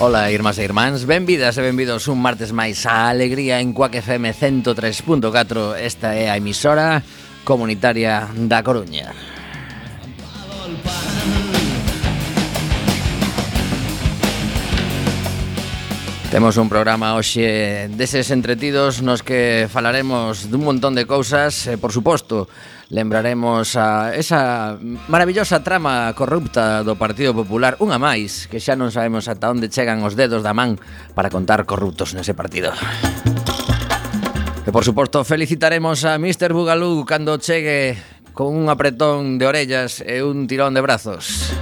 Ola, irmás e irmáns, benvidas e benvidos un martes máis a Alegría en Cuac FM 103.4 Esta é a emisora comunitaria da Coruña. Temos un programa hoxe deses entretidos nos que falaremos dun montón de cousas e, por suposto, lembraremos a esa maravillosa trama corrupta do Partido Popular, unha máis, que xa non sabemos ata onde chegan os dedos da man para contar corruptos nese partido. E por suposto felicitaremos a Mr. Bugalú cando chegue con un apretón de orellas e un tirón de brazos.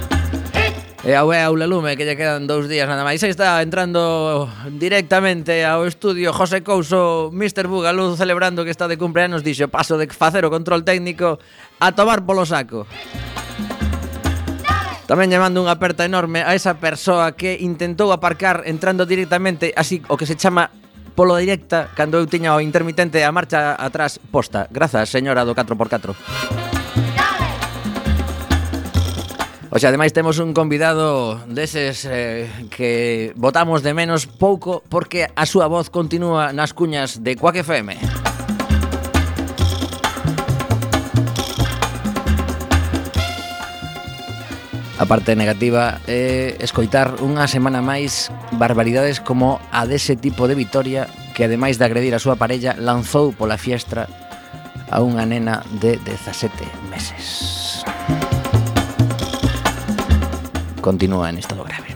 E ao Aula Lume que lle quedan dous días nada máis. Aí está entrando directamente ao estudio José Couso, Mr. Bugalú celebrando que está de cumpleanos, dixo paso de facer o control técnico a tomar polo saco. Tamén lle mando unha aperta enorme a esa persoa que intentou aparcar entrando directamente así o que se chama polo directa cando eu tiña o intermitente a marcha atrás posta. Grazas, señora do 4x4. O sea, ademais temos un convidado deses eh, que votamos de menos pouco porque a súa voz continúa nas cuñas de Quack FM. A parte negativa é escoitar unha semana máis barbaridades como a dese tipo de Vitoria que ademais de agredir a súa parella lanzou pola fiestra a unha nena de 17 meses. continúa en estado grave.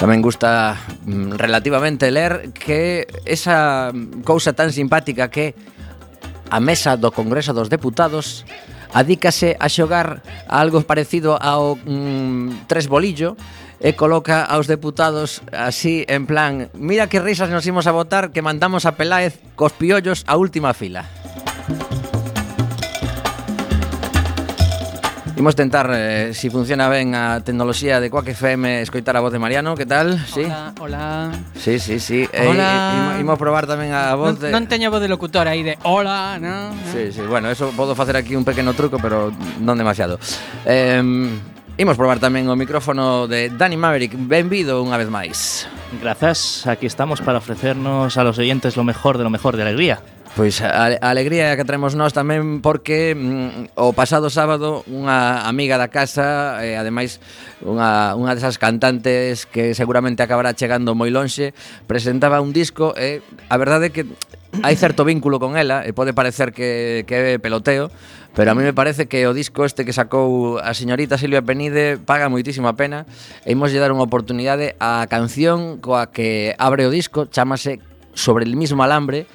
Tamén gusta mm, relativamente ler que esa cousa tan simpática que a mesa do Congreso dos Deputados adícase a xogar a algo parecido ao mm, tres bolillo e coloca aos deputados así en plan mira que risas nos imos a votar que mandamos a Peláez cos piollos a última fila. Imos tentar, eh, si funciona ben a tecnoloxía de Quack FM, escoitar a voz de Mariano, que tal? Sí? Hola, hola. Sí, sí, sí. Eh, hola. Eh, e, imos probar tamén a voz non, de... Non teño voz de locutor aí de hola, non? No. Sí, sí, bueno, eso podo facer aquí un pequeno truco, pero non demasiado. Eh, imos probar tamén o micrófono de Dani Maverick. Benvido unha vez máis. Grazas, aquí estamos para ofrecernos a los oyentes lo mejor de lo mejor de alegría. Pois a, a alegría que traemos nós tamén porque mm, o pasado sábado unha amiga da casa, e eh, ademais unha, unha desas cantantes que seguramente acabará chegando moi lonxe, presentaba un disco e eh, a verdade é que hai certo vínculo con ela e pode parecer que, que é peloteo, pero a mí me parece que o disco este que sacou a señorita Silvia Penide paga moitísima pena e imos lle dar unha oportunidade á canción coa que abre o disco, chamase Sobre el mismo alambre,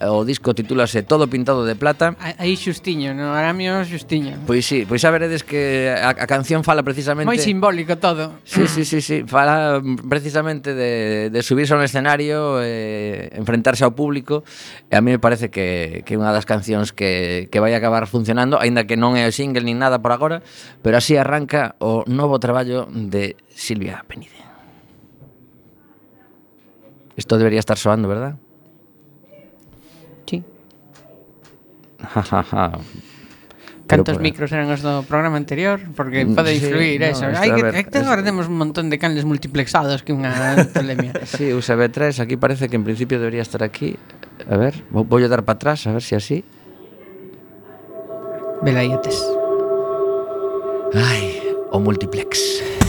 Eh, o disco titúlase Todo pintado de plata. Aí xustiño, no Aramio xustiño. Pois sí, pois xa veredes que a, a canción fala precisamente Moi simbólico todo. Sí, sí, sí, sí, fala precisamente de de subirse a un escenario, eh enfrentarse ao público. E a mí me parece que que é unha das cancións que que vai acabar funcionando, aínda que non é o single nin nada por agora, pero así arranca o novo traballo de Silvia Penide. Isto debería estar soando, ¿verdad? Cantos por... micros eran os do programa anterior? Porque mm, pode influir sí, eso. No, Hai, ver, que, agora temos un montón de canles multiplexados que unha telemia. sí, usb 3 aquí parece que en principio debería estar aquí. A ver, vou dar para atrás, a ver se si así. Velayetes. Ai, o multiplex.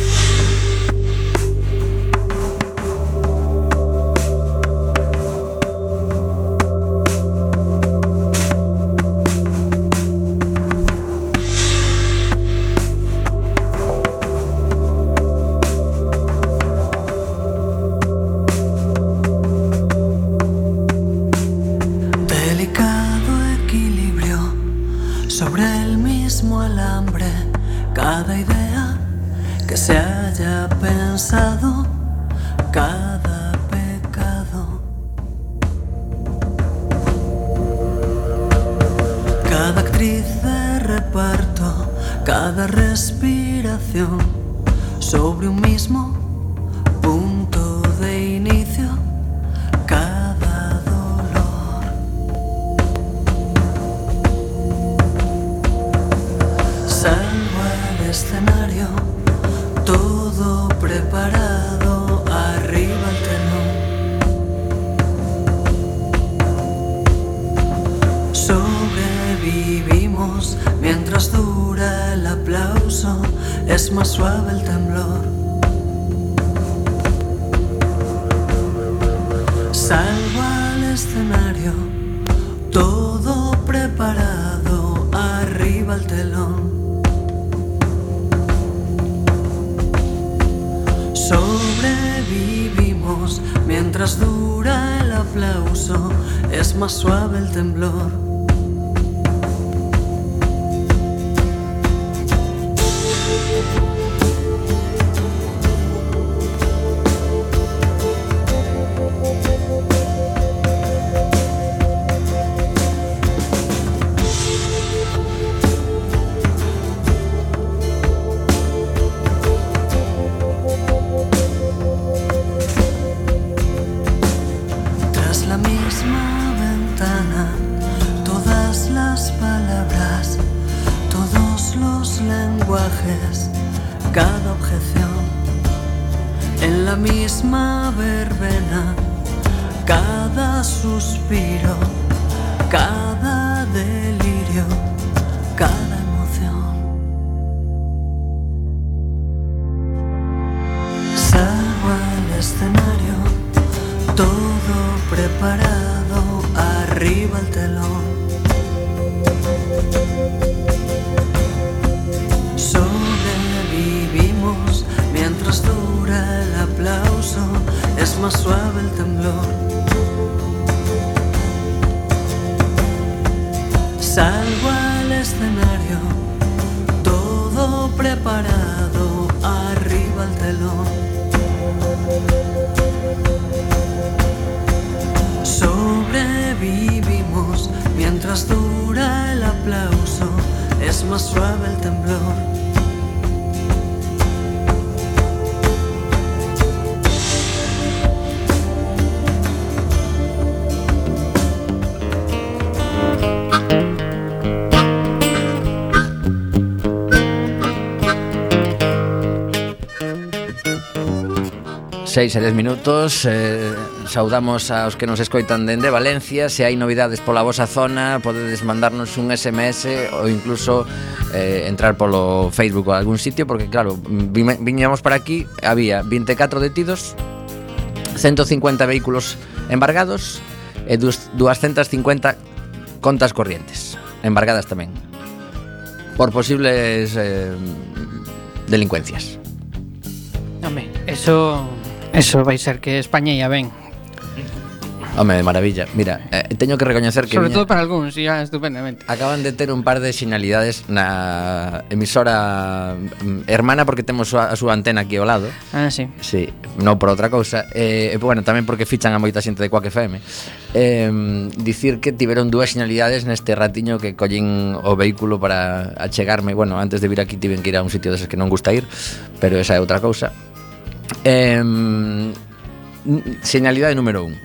Es más suave el temblor. Salvo al escenario, todo preparado, arriba el telón. Sobrevivimos mientras dura el aplauso, es más suave el temblor. Salgo al escenario, todo preparado, arriba el telón. Sobrevivimos mientras dura el aplauso, es más suave el temblor. 6 e 10 minutos eh, Saudamos aos que nos escoitan dende Valencia. Se hai novidades pola vosa zona Podedes mandarnos un SMS Ou incluso eh, entrar polo Facebook ou algún sitio Porque claro, viñamos para aquí Había 24 detidos 150 vehículos embargados E 250 contas corrientes Embargadas tamén Por posibles eh, delincuencias. Home, eso Eso vai ser que España ia ben. Home, de maravilla. Mira, eh, teño que recoñecer que Sobre viña... todo para algúns, ia estupendamente. Acaban de ter un par de sinalidades na emisora mm, hermana porque temos a súa antena aquí ao lado. Ah, sí. Sí, non por outra cousa. Eh, bueno, tamén porque fichan a moita xente de Quack FM. Eh, dicir que tiveron dúas sinalidades neste ratiño que collín o vehículo para achegarme. Bueno, antes de vir aquí tiven que ir a un sitio deses que non gusta ir, pero esa é outra cousa Eh, señalidade número un.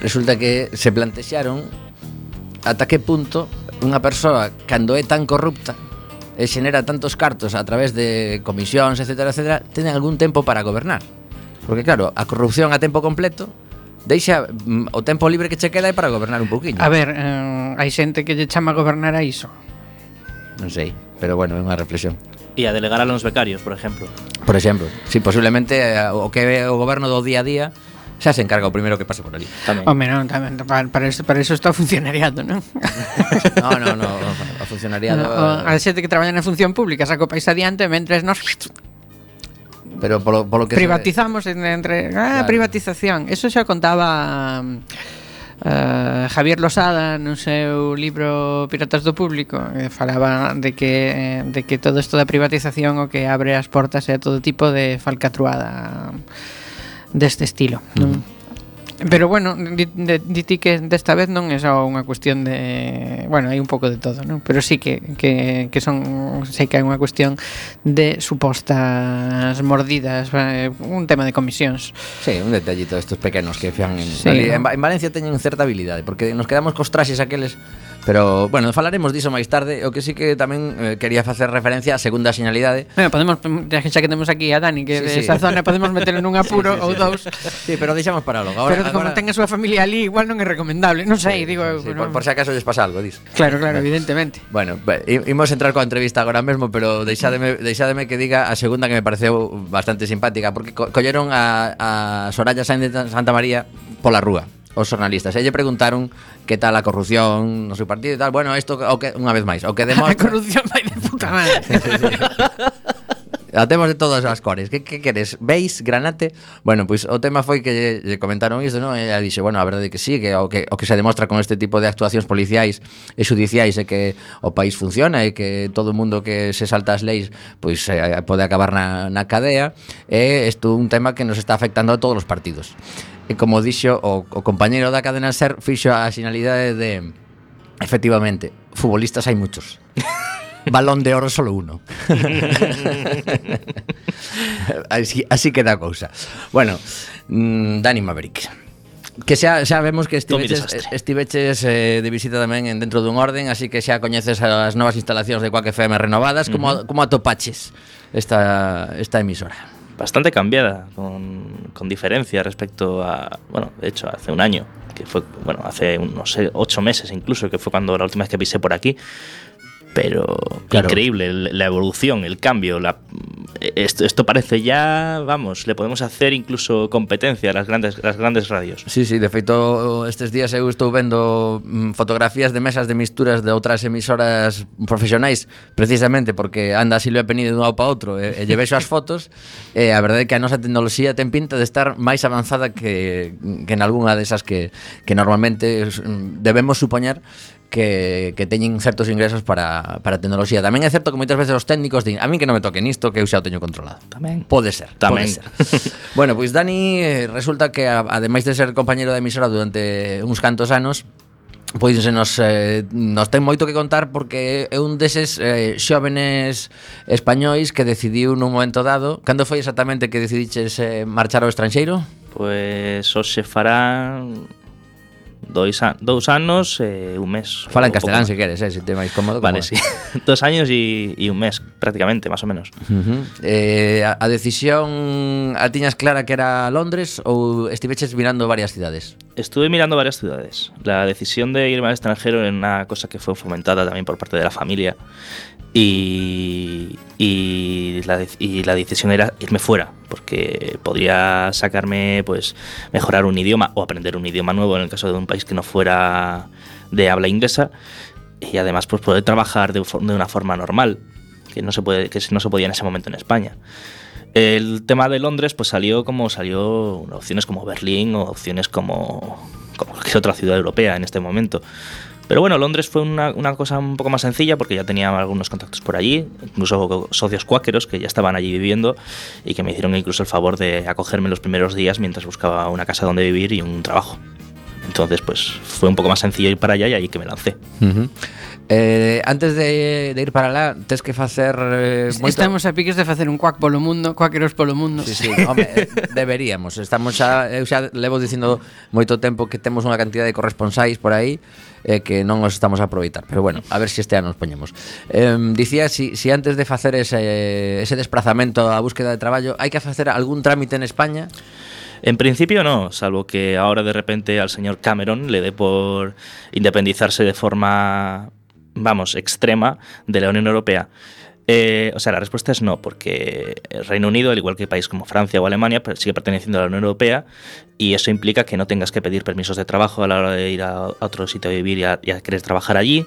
Resulta que se plantexaron ata que punto unha persoa cando é tan corrupta e xenera tantos cartos a través de comisións, etc, etc, ten algún tempo para gobernar. Porque claro, a corrupción a tempo completo deixa mm, o tempo libre que che queda é para gobernar un pouquiño. A ver, eh, hai xente que lle chama a gobernar a iso. Non sei pero bueno, é unha reflexión. E a delegar a los becarios, por exemplo. Por exemplo, si sí, posiblemente eh, o que o goberno do día a día xa se encarga o primeiro que pase por ali. Tamén. Home, non, tamén, para, para, eso, para eso está o funcionariado, non? no, no, no, o funcionariado... O, a xente que traballa na función pública saco país adiante mentres nos pero polo, polo que privatizamos se... entre ah, claro. privatización, eso xa contaba eh, Javier Losada no seu libro Piratas do Público que falaba de que, eh, de que todo isto da privatización o que abre as portas é todo tipo de falcatruada deste estilo. Mm. Non? Pero bueno, di, di, di que desta vez non é só unha cuestión de, bueno, hai un pouco de todo, non? Pero sí que que que son sei que hai unha cuestión de supostas mordidas, eh, un tema de comisións. Sí, un detallito destes pequenos que fan en, sí, en, en Valencia teñen certa habilidade, porque nos quedamos cos traxes aqueles Pero, bueno, falaremos diso máis tarde. O que sí que tamén eh, quería facer referencia á segunda señalidade. Bueno, podemos, xa que temos aquí a Dani Que sí, de sí. esa zona podemos meterlo nun apuro sí, sí, ou dous. Sí, pero deixamos para logo. Agora, Pero agora... como ten a súa familia ali, igual non é recomendable. Non sei, sí, digo sí, no... por, por si acaso lles pasa algo, dis Claro, claro, evidentemente. Bueno, imos entrar coa entrevista agora mesmo Pero deixádeme, deixádeme que diga a segunda que me pareceu bastante simpática Porque co colleron a, a Soraya Sainz de Santa María pola rúa os xornalistas. E lle preguntaron que tal a corrupción no seu partido e tal. Bueno, isto o que unha vez máis, o que demostra A corrupción vai de puta madre. A temos de todas as cores. Que, que queres? Veis, granate? Bueno, pois pues, o tema foi que lle comentaron isto, non? E ela dixe, bueno, a verdade é que sí, que o que, o que se demostra con este tipo de actuacións policiais e judiciais é que o país funciona e que todo o mundo que se salta as leis pois pues, eh, pode acabar na, na cadea e isto un tema que nos está afectando a todos os partidos. E como dixo o, o compañeiro da cadena SER fixo a sinalidade de efectivamente, futbolistas hai muchos. Balón de oro solo uno. así, así queda a cousa. Bueno, mm, Dani Maverick. Que xa, xa vemos que estiveches, desastre. estiveches eh, de visita tamén en dentro dun orden, así que xa coñeces as novas instalacións de Quack FM renovadas, como, como atopaches esta, esta emisora. Bastante cambiada, con, con diferencia respecto a. Bueno, de hecho, hace un año, que fue, bueno, hace unos eh, ocho meses incluso, que fue cuando la última vez que pisé por aquí. pero claro. increíble la evolución, el cambio. La, esto, esto, parece ya, vamos, le podemos hacer incluso competencia a las grandes, las grandes radios. Sí, sí, de feito, estes días eu estou vendo mm, fotografías de mesas de misturas de outras emisoras profesionais, precisamente porque anda Silvia Penide dun lado para outro e, e llevexo as fotos, e a verdade é que a nosa tecnoloxía ten pinta de estar máis avanzada que, que en algunha desas que, que normalmente mm, debemos supoñer que, que teñen certos ingresos para, para a tecnoloxía. Tamén é certo que moitas veces os técnicos din, a min que non me toquen isto, que eu xa o teño controlado. Tamén. Pode ser, Tamén. pode ser. bueno, pois Dani eh, resulta que ademais de ser compañeiro de emisora durante uns cantos anos, pois se nos, eh, nos ten moito que contar porque é un deses eh, xóvenes españois que decidiu nun momento dado. Cando foi exactamente que decidiches eh, marchar ao estranxeiro? Pois hoxe fará dois, a, dous anos e un mes. Fala en ou castelán se queres, eh, se te máis cómodo Vale, sí. Dos años y, y un mes, prácticamente, más o menos. Uh -huh. eh, a, a decisión a tiñas clara que era Londres ou estiveches mirando varias cidades? Estuve mirando varias ciudades. La decisión de irme al extranjero era una cosa que fue fomentada también por parte de la familia. Y, la, decisión era irme fuera, porque podría sacarme, pues, mejorar un idioma o aprender un idioma nuevo en el caso de un país que no fuera de habla inglesa. Y además, pues, poder trabajar de, de una forma normal, que no, se puede, que no se podía en ese momento en España. El tema de Londres pues salió como salió opciones como Berlín o opciones como, como cualquier otra ciudad europea en este momento. Pero bueno, Londres fue una, una cosa un poco más sencilla porque ya tenía algunos contactos por allí, incluso socios cuáqueros que ya estaban allí viviendo y que me hicieron incluso el favor de acogerme los primeros días mientras buscaba una casa donde vivir y un trabajo. Entonces, pues fue un poco más sencillo ir para allá y ahí que me lancé. Ujú. Eh, antes de, de ir para lá, tes que facer eh, moito... Estamos a piques de facer un cuac polo mundo, cuaqueros polo mundo. Sí, sí, home, eh, deberíamos. Estamos xa, eu xa levo dicindo moito tempo que temos unha cantidad de corresponsáis por aí eh, que non os estamos a aproveitar. Pero bueno, a ver se si este ano nos poñemos. Eh, dicía, si, si antes de facer ese, ese desplazamento a búsqueda de traballo, hai que facer algún trámite en España? En principio no, salvo que ahora de repente al señor Cameron le dé por independizarse de forma vamos, extrema de la Unión Europea. Eh, o sea, la respuesta es no, porque el Reino Unido, al igual que países como Francia o Alemania, sigue perteneciendo a la Unión Europea y eso implica que no tengas que pedir permisos de trabajo a la hora de ir a otro sitio a vivir y a, y a querer trabajar allí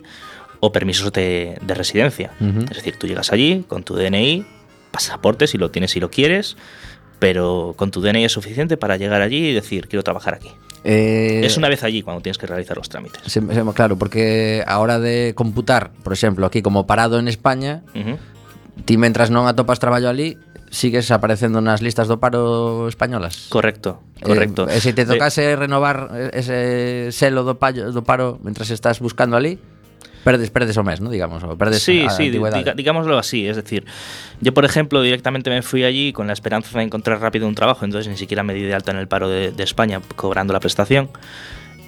o permisos de, de residencia. Es decir, tú llegas allí con tu DNI, pasaporte si lo tienes y lo quieres, pero con tu DNI es suficiente para llegar allí y decir, quiero trabajar aquí. Eh, es una vez allí cuando tienes que realizar los trámites. Se, se, claro, porque a hora de computar, por exemplo, aquí como parado en España, uh -huh. ti mentras non atopas traballo ali, sigues aparecendo nas listas do paro españolas. Correcto, eh, correcto. Eh, e se te eh, tocase renovar eh, ese selo do, pallo, do paro mentras estás buscando ali, perdes perdes o mes, ¿no? digamos, o perdes Sí, a sí, diga- digámoslo así. Es decir, yo, por ejemplo, directamente me fui allí con la esperanza de encontrar rápido un trabajo, entonces ni siquiera me di de alta en el paro de, de España cobrando la prestación.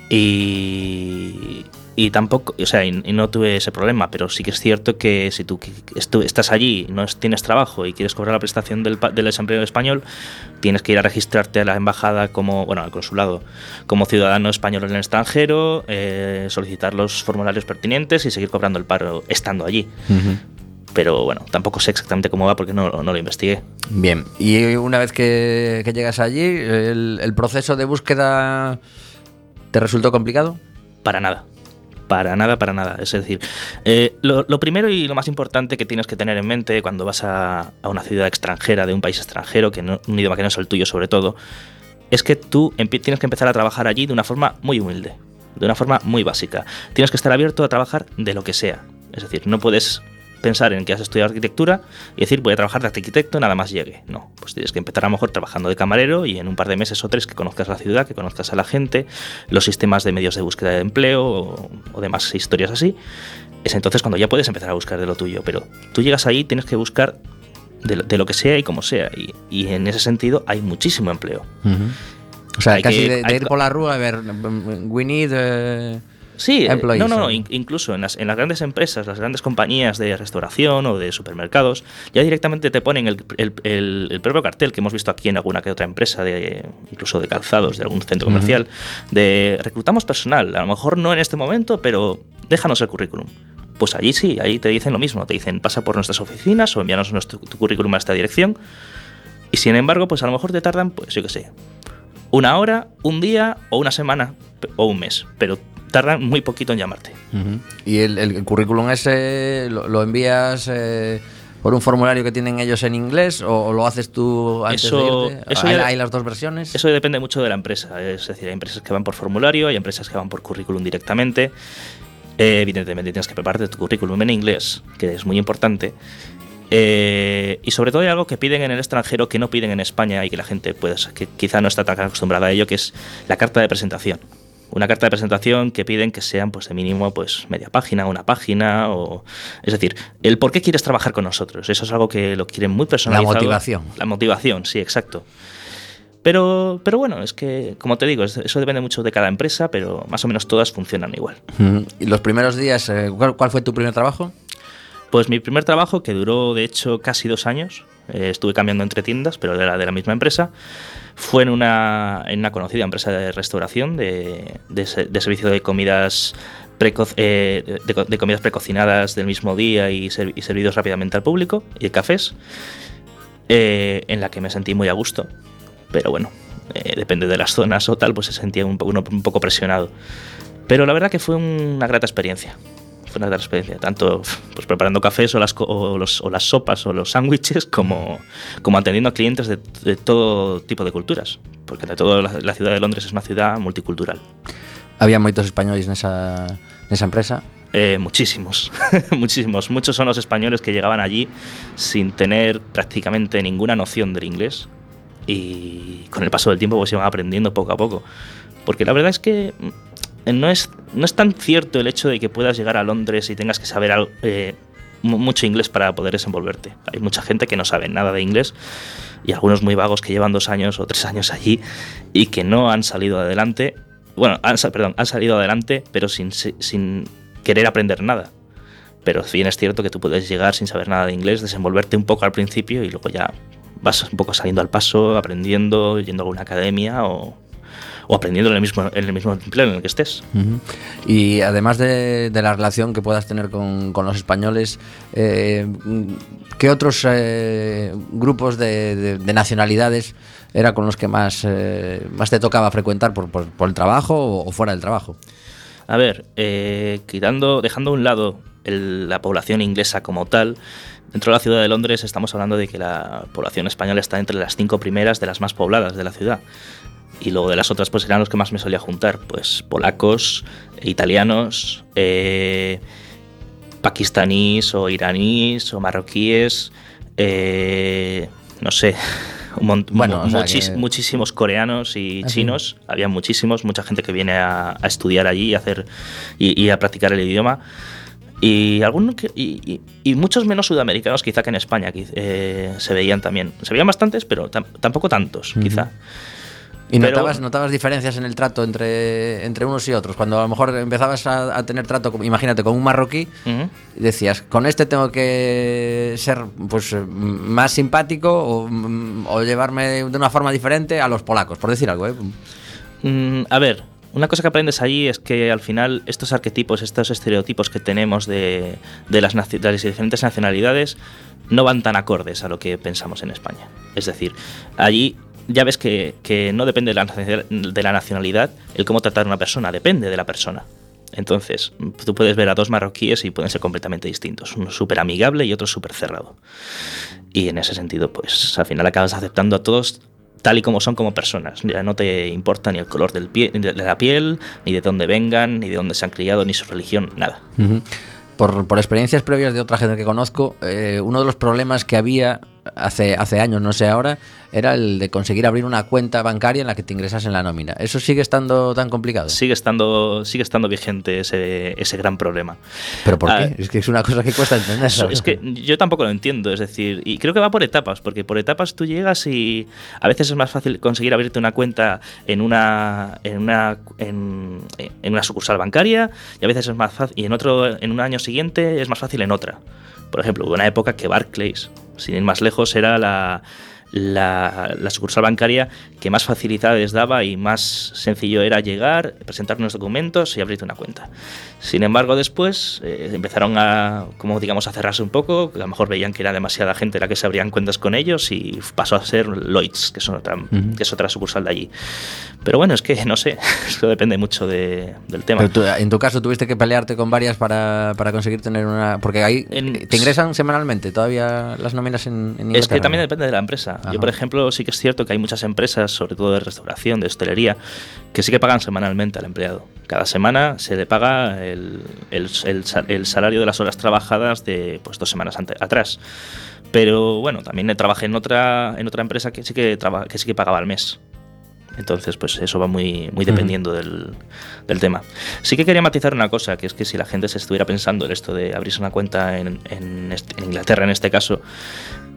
Y, y tampoco, o sea, y, y no tuve ese problema, pero sí que es cierto que si tú estu- estás allí, no es- tienes trabajo y quieres cobrar la prestación del, del desempleo español, tienes que ir a registrarte a la embajada como, bueno, al consulado, como ciudadano español en el extranjero, eh, solicitar los formularios pertinentes y seguir cobrando el paro estando allí. Pero bueno, tampoco sé exactamente cómo va porque no, no lo investigué. Bien, y una vez que, que llegas allí, el, el proceso de búsqueda te resultó complicado? Para nada. Para nada, para nada. Es decir, eh, lo, primero y lo más importante que tienes que tener en mente cuando vas a, a una ciudad extranjera, de un país extranjero, que no- un idioma que no es el tuyo sobre todo, es que tú tienes que empezar a trabajar allí de una forma muy humilde, de una forma muy básica. Tienes que estar abierto a trabajar de lo que sea. Es decir, no puedes pensar en que has estudiado arquitectura y decir voy a trabajar de arquitecto nada más llegue. No, pues tienes que empezar a lo mejor trabajando de camarero y en un par de meses o tres que conozcas la ciudad, que conozcas a la gente, los sistemas de medios de búsqueda de empleo o, o demás historias así. Es entonces cuando ya puedes empezar a buscar de lo tuyo, pero tú llegas ahí tienes que buscar de, lo- de lo que sea y como sea y, y en ese sentido hay muchísimo empleo. O sea, Hay casi que- de, de hay ir por la rúa a ver, mm, we need... eh, Sí, eh, Employees, no, no, no, in- incluso en las, en las grandes empresas, las grandes compañías de restauración o de supermercados, ya directamente te ponen el, el- el- el propio cartel que hemos visto aquí en alguna que otra empresa, de, incluso de calzados, de algún centro comercial, de reclutamos personal, a lo mejor no en este momento, pero déjanos el currículum. Pues allí sí, ahí te dicen lo mismo, te dicen pasa por nuestras oficinas o envíanos nuestro, tu currículum a esta dirección. Y sin embargo, pues a lo mejor te tardan, pues yo qué sé, una hora, un día o una semana o un mes, pero tardan muy poquito en llamarte. Y el, el currículum ese lo, lo envías eh, por un formulario que tienen ellos en inglés o, o lo haces tú antes Eso- de irte? eso ¿Hay, ya- hay las dos versiones? Eso depende mucho de la empresa, es decir, hay empresas que van por formulario, hay empresas que van por currículum directamente. Eh, evidentemente tienes que prepararte tu currículum en inglés, que es muy importante. Eh, y sobre todo hay algo que piden en el extranjero que no piden en España y que la gente pues, que quizá no está tan acostumbrada a ello, que es la carta de presentación. Una carta de presentación que piden que sean pues de mínimo pues media página, una página o es decir, el por qué quieres trabajar con nosotros. Eso es algo que lo quieren muy personalizado. motivación. La motivación, sí, exacto. Pero, pero bueno, es que, como te digo, es- eso depende mucho de cada empresa, pero más o menos todas funcionan igual. Ujú. ¿Y los primeros días, eh, ¿cuál, cuál fue tu primer trabajo? Pues mi primer trabajo, que duró de hecho casi dos años, eh, estuve cambiando entre tiendas, pero era de la misma empresa, fue en una, en una conocida empresa de restauración, de, de se- de servicio de comidas, preco- eh, de, de comidas precocinadas del mismo día y, ser- y servidos rápidamente al público, y de cafés, eh, en la que me sentí muy a gusto. Pero bueno, eh, depende de las zonas o tal, pues se sentía un, un poco presionado. Pero la verdad que fue una grata experiencia. Una grata experiencia, tanto pues, preparando cafés o las, o los- o las sopas o los sándwiches, como, como atendiendo a clientes de, de todo tipo de culturas. Porque de todo la, la ciudad de Londres es una ciudad multicultural. Había moitos españoles nesa, nesa empresa. Eh, muchísimos, muchísimos. Muchos son los españoles que llegaban allí sin tener prácticamente ninguna noción del inglés y con el paso del tiempo pues iban aprendiendo poco a poco. Porque la verdad es que no es, no es tan cierto el hecho de que puedas llegar a Londres y tengas que saber eh, mu- mucho inglés para poder desenvolverte. Hay mucha gente que no sabe nada de inglés y algunos muy vagos que llevan dos años o tres años allí y que no han salido adelante. Bueno, han, perdón, salido adelante, pero sin, sin querer aprender nada. Pero bien es cierto que tú puedes llegar sin saber nada de inglés, desenvolverte un poco al principio y luego ya vas un poco saliendo al paso, aprendiendo, yendo a alguna academia o, o aprendiendo en el mismo, en el mismo empleo en el que estés. Y además de, de la relación que puedas tener con, con los españoles, eh, ¿qué otros eh, grupos de, de- de nacionalidades era con los que más, eh, más te tocaba frecuentar por, por- por el trabajo o, o fuera del trabajo? A ver, quitando, dejando a un lado el- la población inglesa como tal, dentro de la ciudad de Londres estamos hablando de que la población española está entre las cinco primeras de las más pobladas de la ciudad. Y luego de las otras, pues eran los que más me solía juntar, pues polacos, italianos, eh, pakistaníes o iraníes o marroquíes, eh, no sé, un Bueno, mu- o sea muchis- que- muchísimos coreanos y Ah, sí. chinos, había muchísimos, mucha gente que viene a, a estudiar allí y a hacer y, y a practicar el idioma. Y, algunos que- y, muchos menos sudamericanos quizá que en España eh, se veían también. Se veían bastantes, pero tam- tampoco tantos, quizá. ¿Y Pero- notabas, notabas diferencias en el trato entre, entre unos y otros? Cuando a lo mejor empezabas a, a tener trato, imagínate, con un marroquí, decías, con este tengo que ser pues más simpático o, o llevarme de una forma diferente a los polacos, por decir algo. ¿eh? Mm, a ver, una cosa que aprendes allí es que al final estos arquetipos, estos estereotipos que tenemos de, de las, de las diferentes nacionalidades no van tan acordes a lo que pensamos en España. Es decir, allí ya ves que, que no depende de la, nacionalidad- el cómo tratar a una persona, depende de la persona. Entonces, tú puedes ver a dos marroquíes y pueden ser completamente distintos. Uno súper amigable y otro súper cerrado. Y en ese sentido, pues al final acabas aceptando a todos tal y como son como personas. Ya no te importa ni el color del pie- de la piel, ni de dónde vengan, ni de dónde se han criado, ni su religión, nada. Por, por experiencias previas de otra gente que conozco, eh, uno de los problemas que había hace, hace años, no sé ahora, era el de conseguir abrir una cuenta bancaria en la que te ingresas en la nómina. ¿Eso sigue estando tan complicado? Sigue estando, sigue estando vigente ese, ese gran problema. ¿Pero por Ah, qué? Es que es una cosa que cuesta entender. Eso, es que yo tampoco lo entiendo, es decir, y creo que va por etapas, porque por etapas tú llegas y a veces es más fácil conseguir abrirte una cuenta en una en una en, en una sucursal bancaria y a veces es más fácil y en otro en un año siguiente es más fácil en otra. Por ejemplo, hubo una época que Barclays, sin ir más lejos, era la la, la sucursal bancaria que más facilidades daba y más sencillo era llegar, presentar unos documentos y abrirte una cuenta. Sin embargo, después eh, empezaron a, como digamos, a cerrarse un poco, a lo mejor veían que era demasiada gente la que se abrían cuentas con ellos y pasó a ser Lloyds, que, son otra, que es otra sucursal de allí. Pero bueno, es que no sé, eso depende mucho de- del tema. Pero tú, en tu caso tuviste que pelearte con varias para, para conseguir tener una... Porque ahí En- te ingresan semanalmente todavía las nóminas en, en Es que también depende de la empresa. Ajá. Yo, por ejemplo, sí que es cierto que hay muchas empresas, sobre todo de restauración, de hostelería, que sí que pagan semanalmente al empleado. Cada semana se le paga el, el- el sa- el salario de las horas trabajadas de pues, dos semanas ante- atrás. Pero bueno, también trabajé en otra, en otra empresa que sí que, traba- que sí que pagaba al mes. Entonces, pues eso va muy, muy dependiendo del, del tema. Sí que quería matizar una cosa, que es que si la gente se estuviera pensando en esto de abrirse una cuenta en, en este- en Inglaterra, en este caso,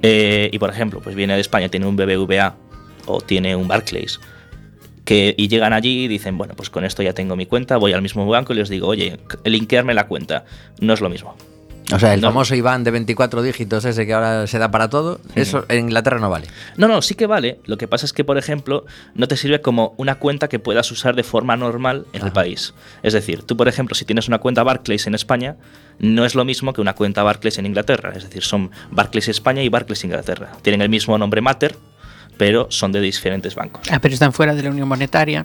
eh, y por ejemplo, pues viene de España, tiene un BBVA o tiene un Barclays, que, y llegan allí y dicen, bueno, pues con esto ya tengo mi cuenta, voy al mismo banco y les digo, oye, linkearme la cuenta, no es lo mismo. O sea, el No. famoso IBAN de 24 dígitos ese que ahora se da para todo, eso en Inglaterra no vale. No, no, sí que vale. Lo que pasa es que, por ejemplo, no te sirve como una cuenta que puedas usar de forma normal en el país. Es decir, tú, por ejemplo, si tienes una cuenta Barclays en España, no es lo mismo que una cuenta Barclays en Inglaterra. Es decir, son Barclays España y Barclays Inglaterra. Tienen el mismo nombre mater, pero son de diferentes bancos. Ah, pero están fuera de la Unión Monetaria.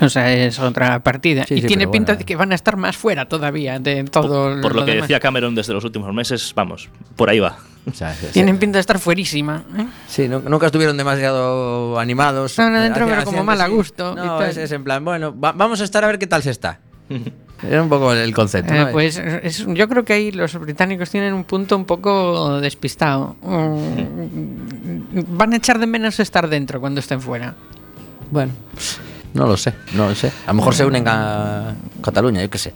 O sea, es otra partida. Sí, y sí, tiene pinta bueno. de que van a estar más fuera todavía de todo Por lo que demás. decía Cameron desde los últimos meses, vamos, por ahí va. O sea, sí, sí. Tienen pinta de estar fuerísima. ¿eh? Sí, nu- nunca estuvieron demasiado animados. No, no, dentro, Hacían- pero como mal a sí. gusto y No, tal. es, es en plan, bueno, va- vamos a estar a ver qué tal se está. Era un poco el concepto. Eh, ¿no? pues es- yo creo que ahí los británicos tienen un punto un poco despistado. Mm, van a echar de menos estar dentro cuando estén fuera. Bueno. No lo sé, no lo sé. A lo mejor se unen a Cataluña, yo qué sé.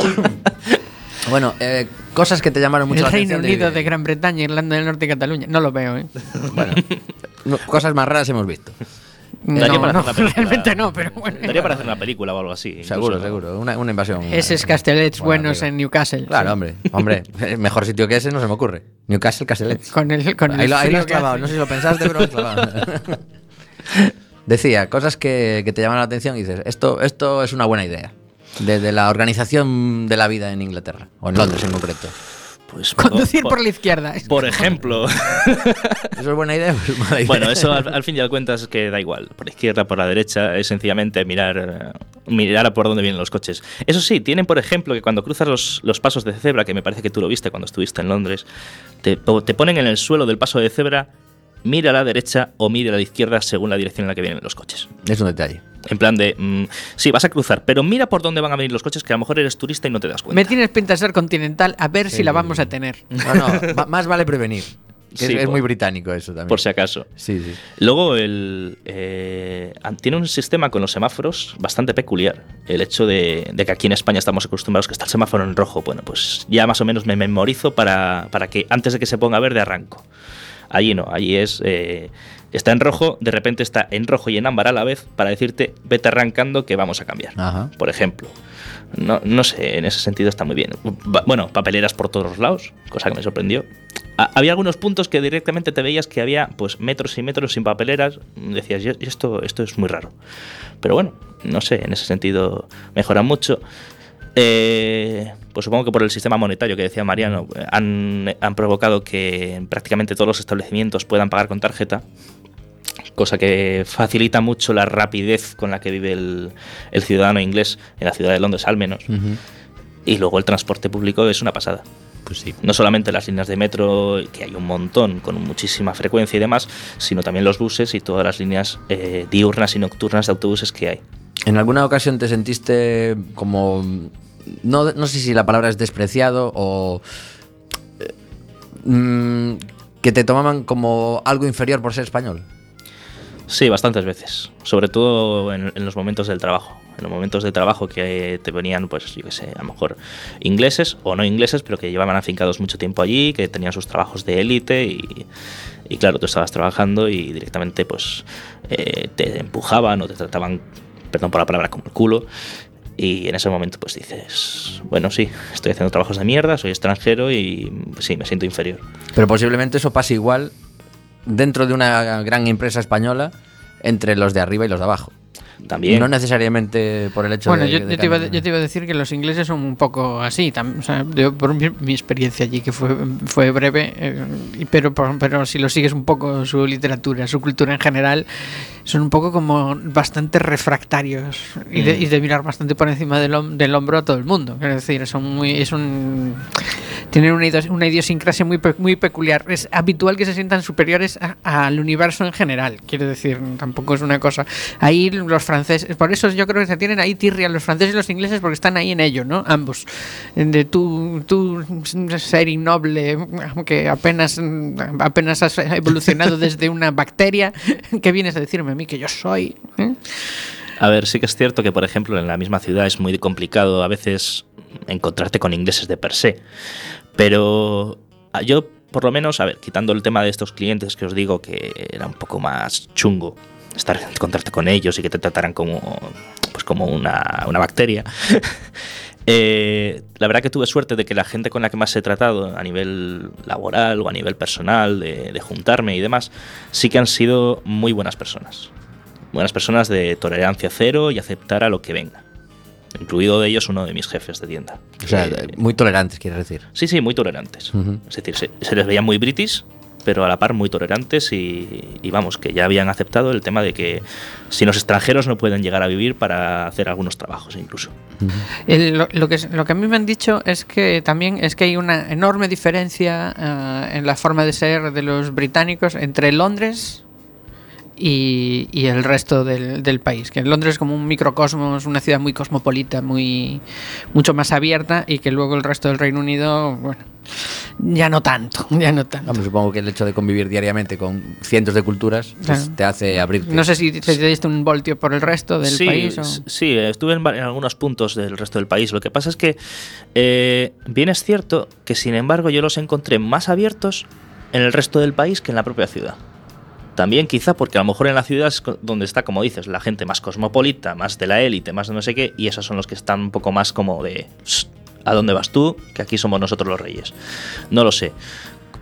bueno, eh, cosas que te llamaron mucho el la Reino atención. Unido de Gran Bretaña, Irlanda del Norte y Cataluña. No lo veo, ¿eh? Bueno, no, cosas más raras hemos visto. Daría No, para no, hacer una película. realmente no, pero bueno. Daría para hacer una película o algo así. Seguro, seguro. Una, una invasión. Esos castellets Bueno, buenos en Newcastle. Claro, sí. hombre. Hombre, mejor sitio que ese no se me ocurre. Newcastle, Castellet. Con el, con el ahí lo, ahí lo frío has clavado. No sé si lo pensaste, pero lo has clavado. Decía, cosas que, que te llaman la atención y dices, esto, esto es una buena idea. Desde la organización de la vida en Inglaterra, o en Londres en concreto. Pues, Conducir por la izquierda. Por ejemplo. ¿Eso es buena idea o es mala idea? Bueno, eso al, al fin y al cuentas es que da igual. Por la izquierda, por la derecha, es sencillamente mirar, eh, mirar a por dónde vienen los coches. Eso sí, tienen, por ejemplo, que cuando cruzas los, los pasos de cebra, que me parece que tú lo viste cuando estuviste en Londres, te, te ponen en el suelo del paso de cebra, mira a la derecha o mira a la izquierda según la dirección en la que vienen los coches. Es un detalle. En plan de, mm, sí, vas a cruzar, pero mira por dónde van a venir los coches, que a lo mejor eres turista y no te das cuenta. Me tienes pinta de ser continental, a ver si la vamos a tener. No, no, va- más vale prevenir. Que Sí, es, muy británico eso también. Por si acaso. Sí, sí. Luego, el, eh, tiene un sistema con los semáforos bastante peculiar. El hecho de, de que aquí en España estamos acostumbrados que está el semáforo en rojo. Bueno, pues ya más o menos me memorizo para, para que antes de que se ponga verde arranco. Allí no, allí es. eh, está en rojo, de repente está en rojo y en ámbar a la vez para decirte vete arrancando que vamos a cambiar. Ajá. Por ejemplo. No, no sé, en ese sentido está muy bien. Bueno, papeleras por todos los lados, cosa que me sorprendió. Ha- había algunos puntos que directamente te veías que había pues metros y metros sin papeleras. Decías, "Y esto, esto es muy raro. Pero bueno, no sé, en ese sentido mejora mucho. Eh, pues supongo que por el sistema monetario que decía Mariano, han, han provocado que prácticamente todos los establecimientos puedan pagar con tarjeta cosa que facilita mucho la rapidez con la que vive el, el ciudadano inglés en la ciudad de Londres al menos. Y luego el transporte público es una pasada. Pues sí. No solamente las líneas de metro, que hay un montón con muchísima frecuencia y demás, sino también los buses y todas las líneas eh, diurnas y nocturnas de autobuses que hay. ¿En alguna ocasión te sentiste como... No, no sé si la palabra es despreciado o... eh, mm, que te tomaban como algo inferior por ser español? Sí, bastantes veces. Sobre todo en, los momentos del trabajo. En los momentos de trabajo que te venían, pues, yo qué sé, a lo mejor ingleses o no ingleses, pero que llevaban afincados mucho tiempo allí, que tenían sus trabajos de élite y, y claro, tú estabas trabajando y directamente, pues, eh, te empujaban o te trataban, perdón por la palabra, como el culo. Y en ese momento, pues dices, bueno, sí, estoy haciendo trabajos de mierda, soy extranjero y pues, sí, me siento inferior. Pero posiblemente eso pase igual dentro de una gran empresa española entre los de arriba y los de abajo. También. No necesariamente por el hecho Bueno, de... yo, de yo te iba, que- yo te iba a decir que los ingleses son un poco así, tam- o sea, yo por mi, mi experiencia allí, que fue, fue breve, eh, y- pero, por- pero si lo sigues un poco su literatura, su cultura en general, son un poco como bastante refractarios y de, y de mirar bastante por encima del, del hombro a todo el mundo. Es decir, son muy, es un, tienen una, idios- una idiosincrasia muy, pe- muy peculiar. Es habitual que se sientan superiores al universo en general, quiero decir, tampoco es una cosa. Ahí los franceses, por eso yo creo que se tienen ahí tirria los franceses y los ingleses porque están ahí en ello, ¿no? Ambos. De tú, tú ser innoble, aunque apenas, apenas has evolucionado desde una bacteria, ¿qué vienes a decirme a mí que yo soy? ¿eh? A ver, sí que es cierto que, por ejemplo, en la misma ciudad es muy complicado a veces encontrarte con ingleses de per se. Pero ah, yo, por lo menos, a ver, quitando el tema de estos clientes que os digo que era un poco más chungo estar encontrarte con ellos y que te trataran como pues como una, una bacteria. Eh, la verdad que tuve suerte de que la gente con la que más he tratado a nivel laboral o a nivel personal, de juntarme y demás, sí que han sido muy buenas personas buenas personas de tolerancia cero y aceptar a lo que venga. Incluido de ellos uno de mis jefes de tienda. O sea, Que- muy tolerantes, quieres decir. sí, sí, muy tolerantes. Es decir, se, se les veía muy british, pero a la par muy tolerantes y, y vamos, que ya habían aceptado el tema de que si los extranjeros no pueden llegar a vivir para hacer algunos trabajos incluso. El- lo, lo que, lo que a mí me han dicho es que también es que hay una enorme diferencia eh, en la forma de ser de los británicos entre Londres y, y el resto del, del país. Que Londres es como un microcosmos, una ciudad muy cosmopolita, muy mucho más abierta y que luego el resto del Reino Unido, bueno, ya no tanto, ya no tanto. Supongo que el hecho de convivir diariamente con cientos de culturas pues, te hace abrirte. No sé si te diste un voltio por el resto del sí, país o... sí, estuve en, en algunos puntos del resto del país. Lo que pasa es que eh, bien es cierto que, sin embargo, yo los encontré más abiertos en el resto del país que en la propia ciudad. También quizá porque a lo mejor en la ciudad es donde está, como dices, la gente más cosmopolita, más de la élite, más de no sé qué, y esos son los que están un poco más como de "Shh, ¿a dónde vas tú? Que aquí somos nosotros los reyes. No lo sé.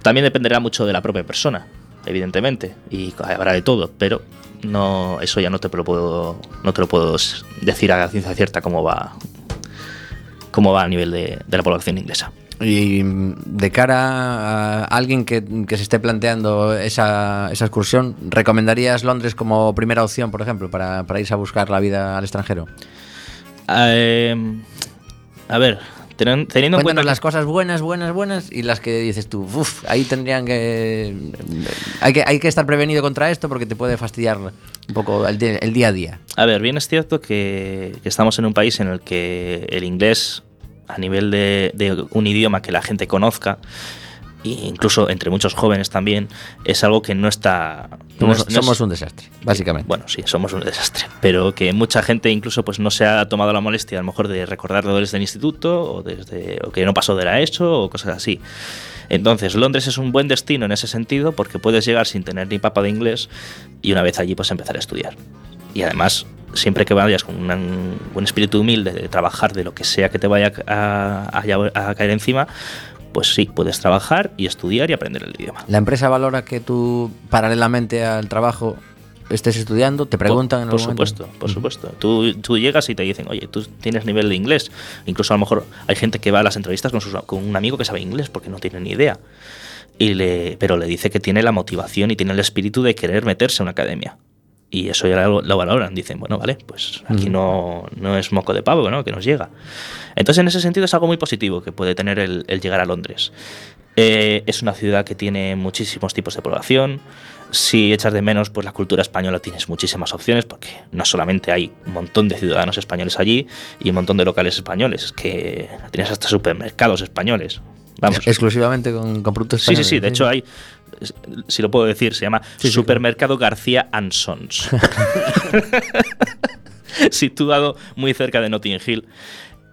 También dependerá mucho de la propia persona, evidentemente, y habrá de todo, pero no eso ya no te lo puedo no te lo puedo decir a ciencia cierta cómo va cómo va a nivel de, de la población inglesa. Y de cara a alguien que, que se esté planteando esa, esa excursión, ¿recomendarías Londres como primera opción, por ejemplo, para, para irse a buscar la vida al extranjero? Eh, a ver, teniendo en Cuéntanos cuenta las cosas buenas, buenas, buenas y las que dices tú, uff, ahí tendrían que hay, que... hay que estar prevenido contra esto porque te puede fastidiar un poco el, el día a día. A ver, bien es cierto que, que estamos en un país en el que el inglés, a nivel de, de un idioma que la gente conozca, e incluso entre muchos jóvenes también, es algo que no está... no Somos, es- no es- somos un desastre, básicamente. Bueno, sí, somos un desastre. Pero que mucha gente incluso pues no se ha tomado la molestia a lo mejor de recordarlo desde el instituto o, desde, o que no pasó de la ESO o cosas así. Entonces, Londres es un buen destino en ese sentido porque puedes llegar sin tener ni papa de inglés y una vez allí pues empezar a estudiar. Y además, siempre que vayas con una- un buen espíritu humilde de trabajar de lo que sea que te vaya a, a- a caer encima, pues sí, puedes trabajar y estudiar y aprender el idioma. La empresa valora que tú, paralelamente al trabajo, estés estudiando, te preguntan en por, algún por momento? supuesto, por supuesto. Tú, tú llegas y te dicen, oye, tú tienes nivel de inglés. Incluso a lo mejor hay gente que va a las entrevistas con, sus- con un amigo que sabe inglés porque no tiene ni idea. Y le, pero le dice que tiene la motivación y tiene el espíritu de querer meterse en una academia. Y eso ya lo, lo valoran. Dicen, bueno, vale, pues aquí no, no es moco de pavo, ¿no? Que nos llega. Entonces, en ese sentido, es algo muy positivo que puede tener el, el llegar a Londres. Eh, es una ciudad que tiene muchísimos tipos de población. Si echas de menos pues la cultura española, tienes muchísimas opciones, porque no solamente hay un montón de ciudadanos españoles allí y un montón de locales españoles, es que tienes hasta supermercados españoles. Vamos. Exclusivamente con, con productos Sí, sí, sí. De hecho, hay, si lo puedo decir, se llama Sí, sí, Supermercado García and Sons. Situado muy cerca de Notting Hill.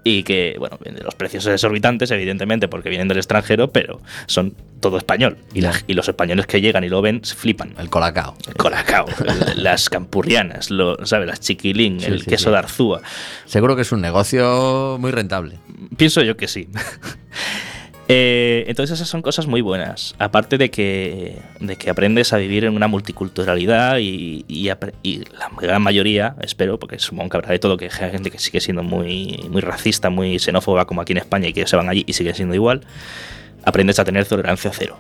Y que, bueno, los precios exorbitantes, evidentemente, porque vienen del extranjero, pero son todo español. Y, la- y los españoles que llegan y lo ven se flipan. El colacao. El colacao, el- las campurrianas, lo, ¿sabes? Las chiquilín, Sí, el sí, queso sí. de Arzúa. Seguro que es un negocio muy rentable. Pienso yo que sí. Eh, entonces esas son cosas muy buenas. Aparte de que, de que aprendes a vivir en una multiculturalidad y, y la gran mayoría, espero, porque supongo que habrá de todo, que hay gente que sigue siendo muy, racista, muy xenófoba como aquí en España y que se van allí y siguen siendo igual, aprendes a tener tolerancia cero.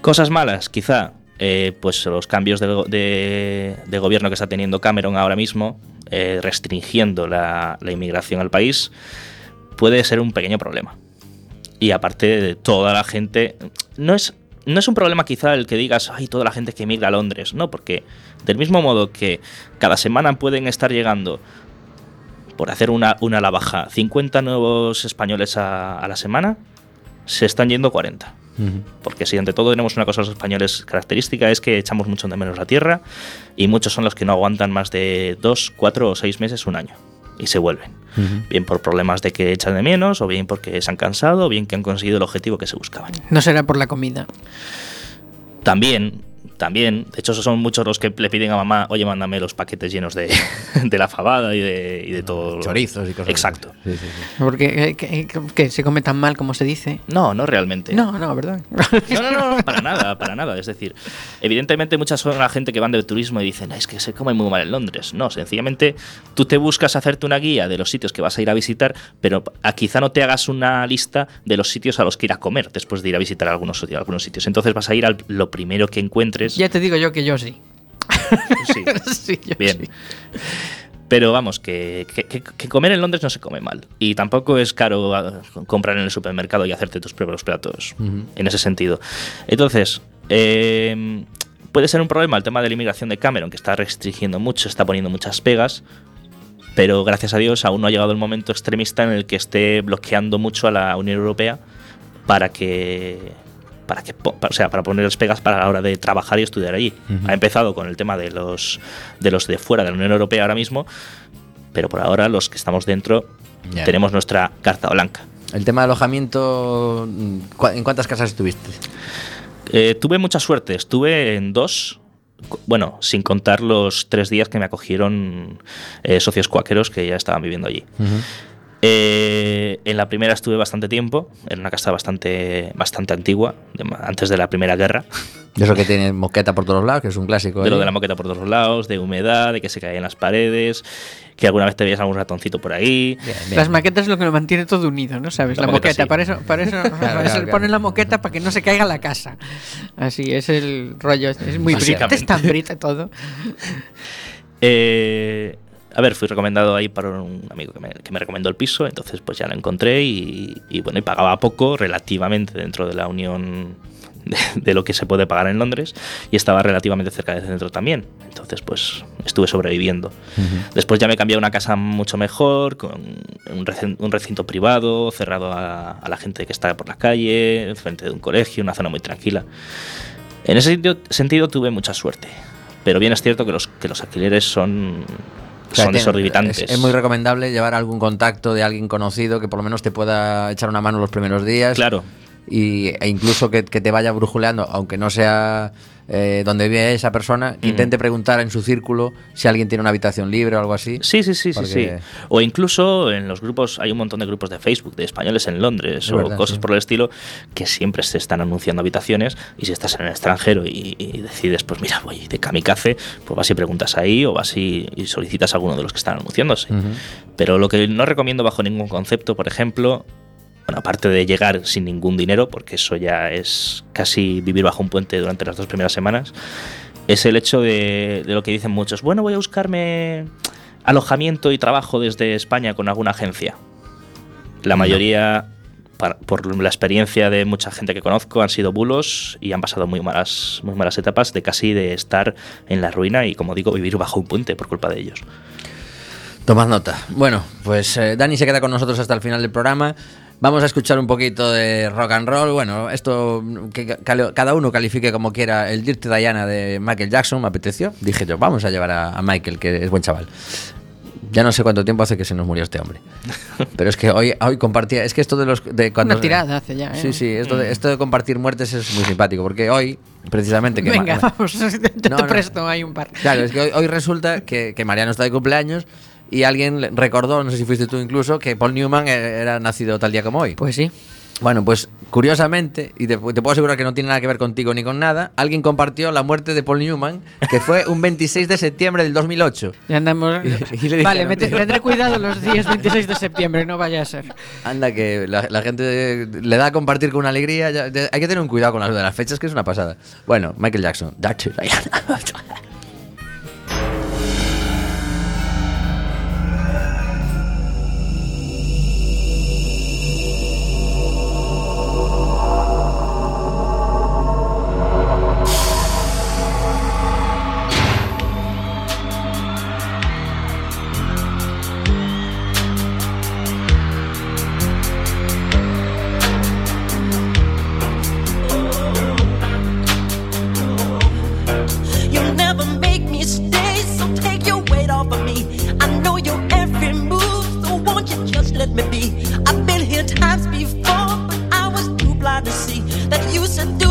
Cosas malas, quizá, eh, pues los cambios de, go- de- de gobierno que está teniendo Cameron ahora mismo, eh, restringiendo la inmigración al país, puede ser un pequeño problema. Y aparte de toda la gente, no es, no es un problema quizá el que digas, ay, toda la gente que emigra a Londres, no, porque del mismo modo que cada semana pueden estar llegando, por hacer una, una la baja, 50 nuevos españoles a, a la semana, se están yendo 40. Porque si ante todo tenemos una cosa los españoles característica es que echamos mucho de menos la tierra y muchos son los que no aguantan más de dos, cuatro o seis meses, un año y se vuelven. Bien por problemas de que echan de menos o bien porque se han cansado o bien que han conseguido el objetivo que se buscaban. No será por la comida. También, también, de hecho son muchos los que le piden a mamá, oye, mándame los paquetes llenos de, de la fabada y de, y de todo. lo- Chorizos y cosas Exacto. así. Sí, sí, sí. Porque eh, que, que- que se come tan mal como se dice. No, no realmente. No, no, ¿verdad? No, no, no, no, para nada, para nada. Es decir, evidentemente muchas son la gente que van de turismo y dicen, es que se come muy mal en Londres. No, sencillamente tú te buscas hacerte una guía de los sitios que vas a ir a visitar, pero a quizá no te hagas una lista de los sitios a los que ir a comer después de ir a visitar algunos, algunos sitios. Entonces vas a ir a lo primero que encuentres. Ya te digo yo que yo sí. Sí. Sí, yo Bien. sí. Pero vamos, que, que- comer en Londres no se come mal. Y tampoco es caro ah, comprar en el supermercado y hacerte tus propios platos. En ese sentido. Entonces, eh, Puede ser un problema el tema de la inmigración de Cameron, que está restringiendo mucho, está poniendo muchas pegas, pero gracias a Dios aún no ha llegado el momento extremista en el que esté bloqueando mucho a la Unión Europea para que para que o sea para ponerles pegas para la hora de trabajar y estudiar allí. Ha empezado con el tema de los de los de fuera de la Unión Europea ahora mismo, pero por ahora los que estamos dentro tenemos nuestra carta blanca. El tema de alojamiento, mm, ¿cu- ¿en cuántas casas estuviste? Eh, tuve mucha suerte, estuve en dos, bueno, sin contar los tres días que me acogieron eh, socios cuáqueros que ya estaban viviendo allí. Eh, en la primera estuve bastante tiempo, en una casa bastante, bastante antigua, de antes de la Primera Guerra, De eso que tiene moqueta por todos lados, que es un clásico. de lo ahí. de la moqueta por todos lados, de humedad, de que se caían las paredes, que alguna vez te veías algún ratoncito por ahí. Bien, bien. Las maquetas es lo que lo mantiene todo unido, ¿no sabes? La La, moqueta, moqueta, sí. para eso, para eso, para eso claro, le ponen claro. la moqueta para que no se caiga la casa. Así es el rollo, es muy brita, es tan brita todo. Eh, a ver, fui recomendado ahí para un amigo que me, que me recomendó el piso, entonces pues ya lo encontré y, y, bueno, y pagaba poco relativamente dentro de la unión de, de lo que se puede pagar en Londres y estaba relativamente cerca del centro también, entonces pues estuve sobreviviendo. Después ya me cambié a una casa mucho mejor, con un recin- un recinto privado, cerrado a, a la gente que está por la calle, frente de un colegio, una zona muy tranquila. En ese sentido, sentido tuve mucha suerte, pero bien es cierto que los, que los alquileres son, O sea, son tiene- desorbitantes. Es, es muy recomendable llevar algún contacto de alguien conocido que por lo menos te pueda echar una mano los primeros días. Claro, Y, e incluso que, que te vaya brujuleando, aunque no sea eh, donde vive esa persona, que intente preguntar en su círculo si alguien tiene una habitación libre o algo así. sí, sí, sí, sí, sí. O incluso en los grupos, hay un montón de grupos de Facebook de españoles en Londres Es o verdad, cosas sí. por el estilo que siempre se están anunciando habitaciones y si estás en el extranjero y, y decides, pues mira, voy de kamikaze, pues vas y preguntas ahí o vas y, y solicitas a alguno de los que están anunciándose. Pero lo que no recomiendo bajo ningún concepto, por ejemplo, bueno, aparte de llegar sin ningún dinero, porque eso ya es casi vivir bajo un puente durante las dos primeras semanas, es el hecho de, de lo que dicen muchos, bueno, voy a buscarme alojamiento y trabajo desde España con alguna agencia. La mayoría, por la experiencia de mucha gente que conozco, han sido bulos y han pasado muy malas, muy malas etapas de casi de estar en la ruina y, como digo, vivir bajo un puente por culpa de ellos. Tomad nota. Bueno, pues eh, Dani se queda con nosotros hasta el final del programa. Vamos a escuchar un poquito de rock and roll. Bueno, esto que ca- cada uno califique como quiera. El Dirty Diana de Michael Jackson me apeteció. Dije yo, vamos a llevar a, a Michael, que es buen chaval. Ya no sé cuánto tiempo hace que se nos murió este hombre. Pero es que hoy, hoy compartía. Es que esto de los. De cuando, Una tirada hace ya, ¿eh? Sí, sí. Esto de, esto de compartir muertes es muy simpático. Porque hoy, precisamente. Que Venga, Ma- vamos, te, No, te no. presto ahí un par. Claro, es que hoy, hoy resulta que, que Mariano está de cumpleaños y alguien recordó, no sé si fuiste tú incluso, que Paul Newman eh, era nacido tal día como hoy. Pues sí. Bueno, pues curiosamente, y te, te puedo asegurar que no tiene nada que ver contigo ni con nada, alguien compartió la muerte de Paul Newman, que fue un 26 de septiembre del 2008. Ya andamos. Y- y le vale, dijeron, me te- tendré cuidado los días 26 de septiembre, no vaya a ser. Anda, que la, la gente le da a compartir con una alegría. ya- de- hay que tener un cuidado con las de las fechas, que es una pasada. Bueno, Michael Jackson. Dirty Diana. and do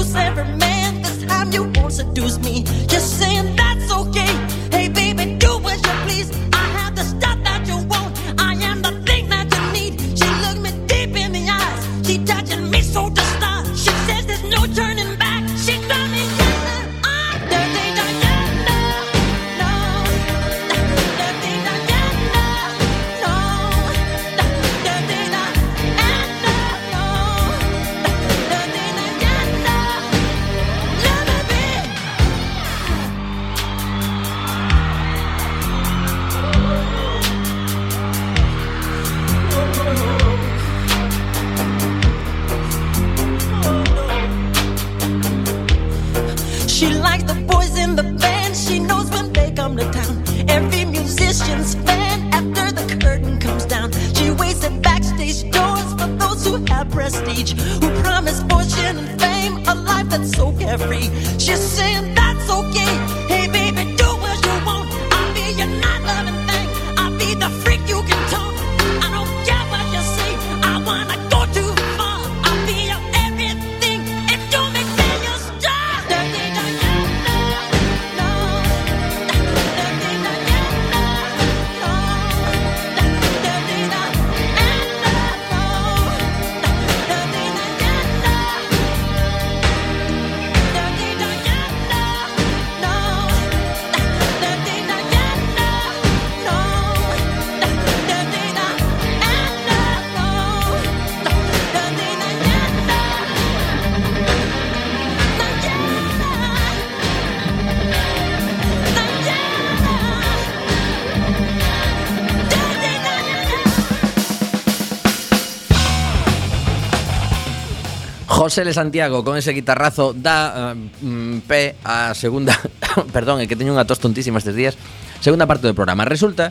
José Le Santiago con ese guitarrazo da eh, mm, uh, pé a segunda, perdón, é que teño unha tos tontísima estes días, segunda parte do programa. Resulta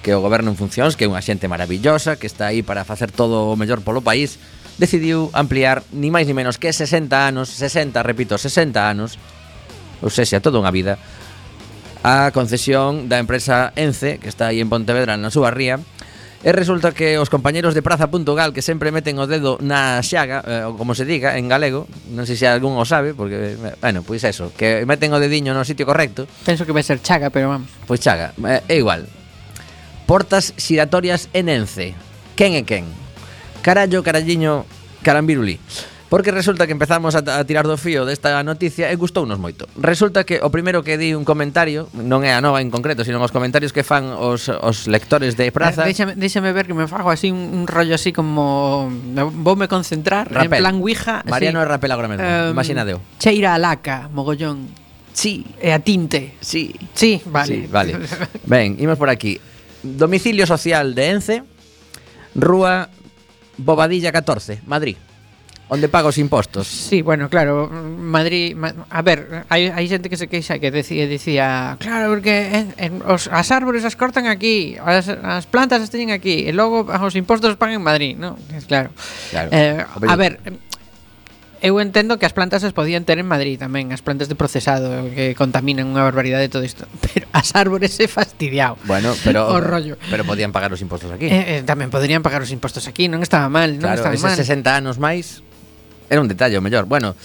que o goberno en funcións, que é unha xente maravillosa, que está aí para facer todo o mellor polo país, decidiu ampliar ni máis ni menos que 60 anos, 60, repito, 60 anos, ou seja, toda unha vida, a concesión da empresa ENCE, que está aí en Pontevedra, na súa ría, E resulta que os compañeros de Praza.gal que sempre meten o dedo na xaga, eh, como se diga en galego, non sei se algún o sabe, porque, eh, bueno, pois pues eso, que meten o dediño no sitio correcto. Penso que vai ser chaga, pero vamos. Pois pues chaga, eh, é igual. Portas xiratorias en Ence. Quen é quen? Carallo, caralliño, carambiruli. Porque resulta que empezamos a, a tirar do fío desta noticia e gustounos moito. Resulta que o primeiro que di un comentario, non é a nova en concreto, sino os comentarios que fan os, os lectores de Praza. Eh, déxame, déxame ver que me fago así un, un rollo así como voume concentrar Rapel. en plan Ouija. Mariano sí. é Rapel agora mesmo. Um, Imaginadeo. Cheira a laca, mogollón. Sí. E a tinte. Sí. Sí, vale. Sí, vale. ben, imos por aquí. Domicilio social de Ence, Rúa Bobadilla 14, Madrid. Onde paga os impostos. Sí, bueno, claro, Madrid, a ver, hai, hai xente que se queixa que decía, dicía, claro, porque en, en, os, as árbores as cortan aquí, as, as plantas as teñen aquí, e logo os impostos os pagan en Madrid, non? Claro. claro. Eh, a ver, eu entendo que as plantas as podían ter en Madrid tamén, as plantas de procesado que contaminan unha barbaridade todo isto, pero as árbores se fastidiado. Bueno, pero o rollo. Pero podían pagar os impostos aquí. Eh, eh, tamén poderían pagar os impostos aquí, non estaba mal, non claro, estaba mal. Claro, 60 anos máis Era un detalle, o mellor. Bueno,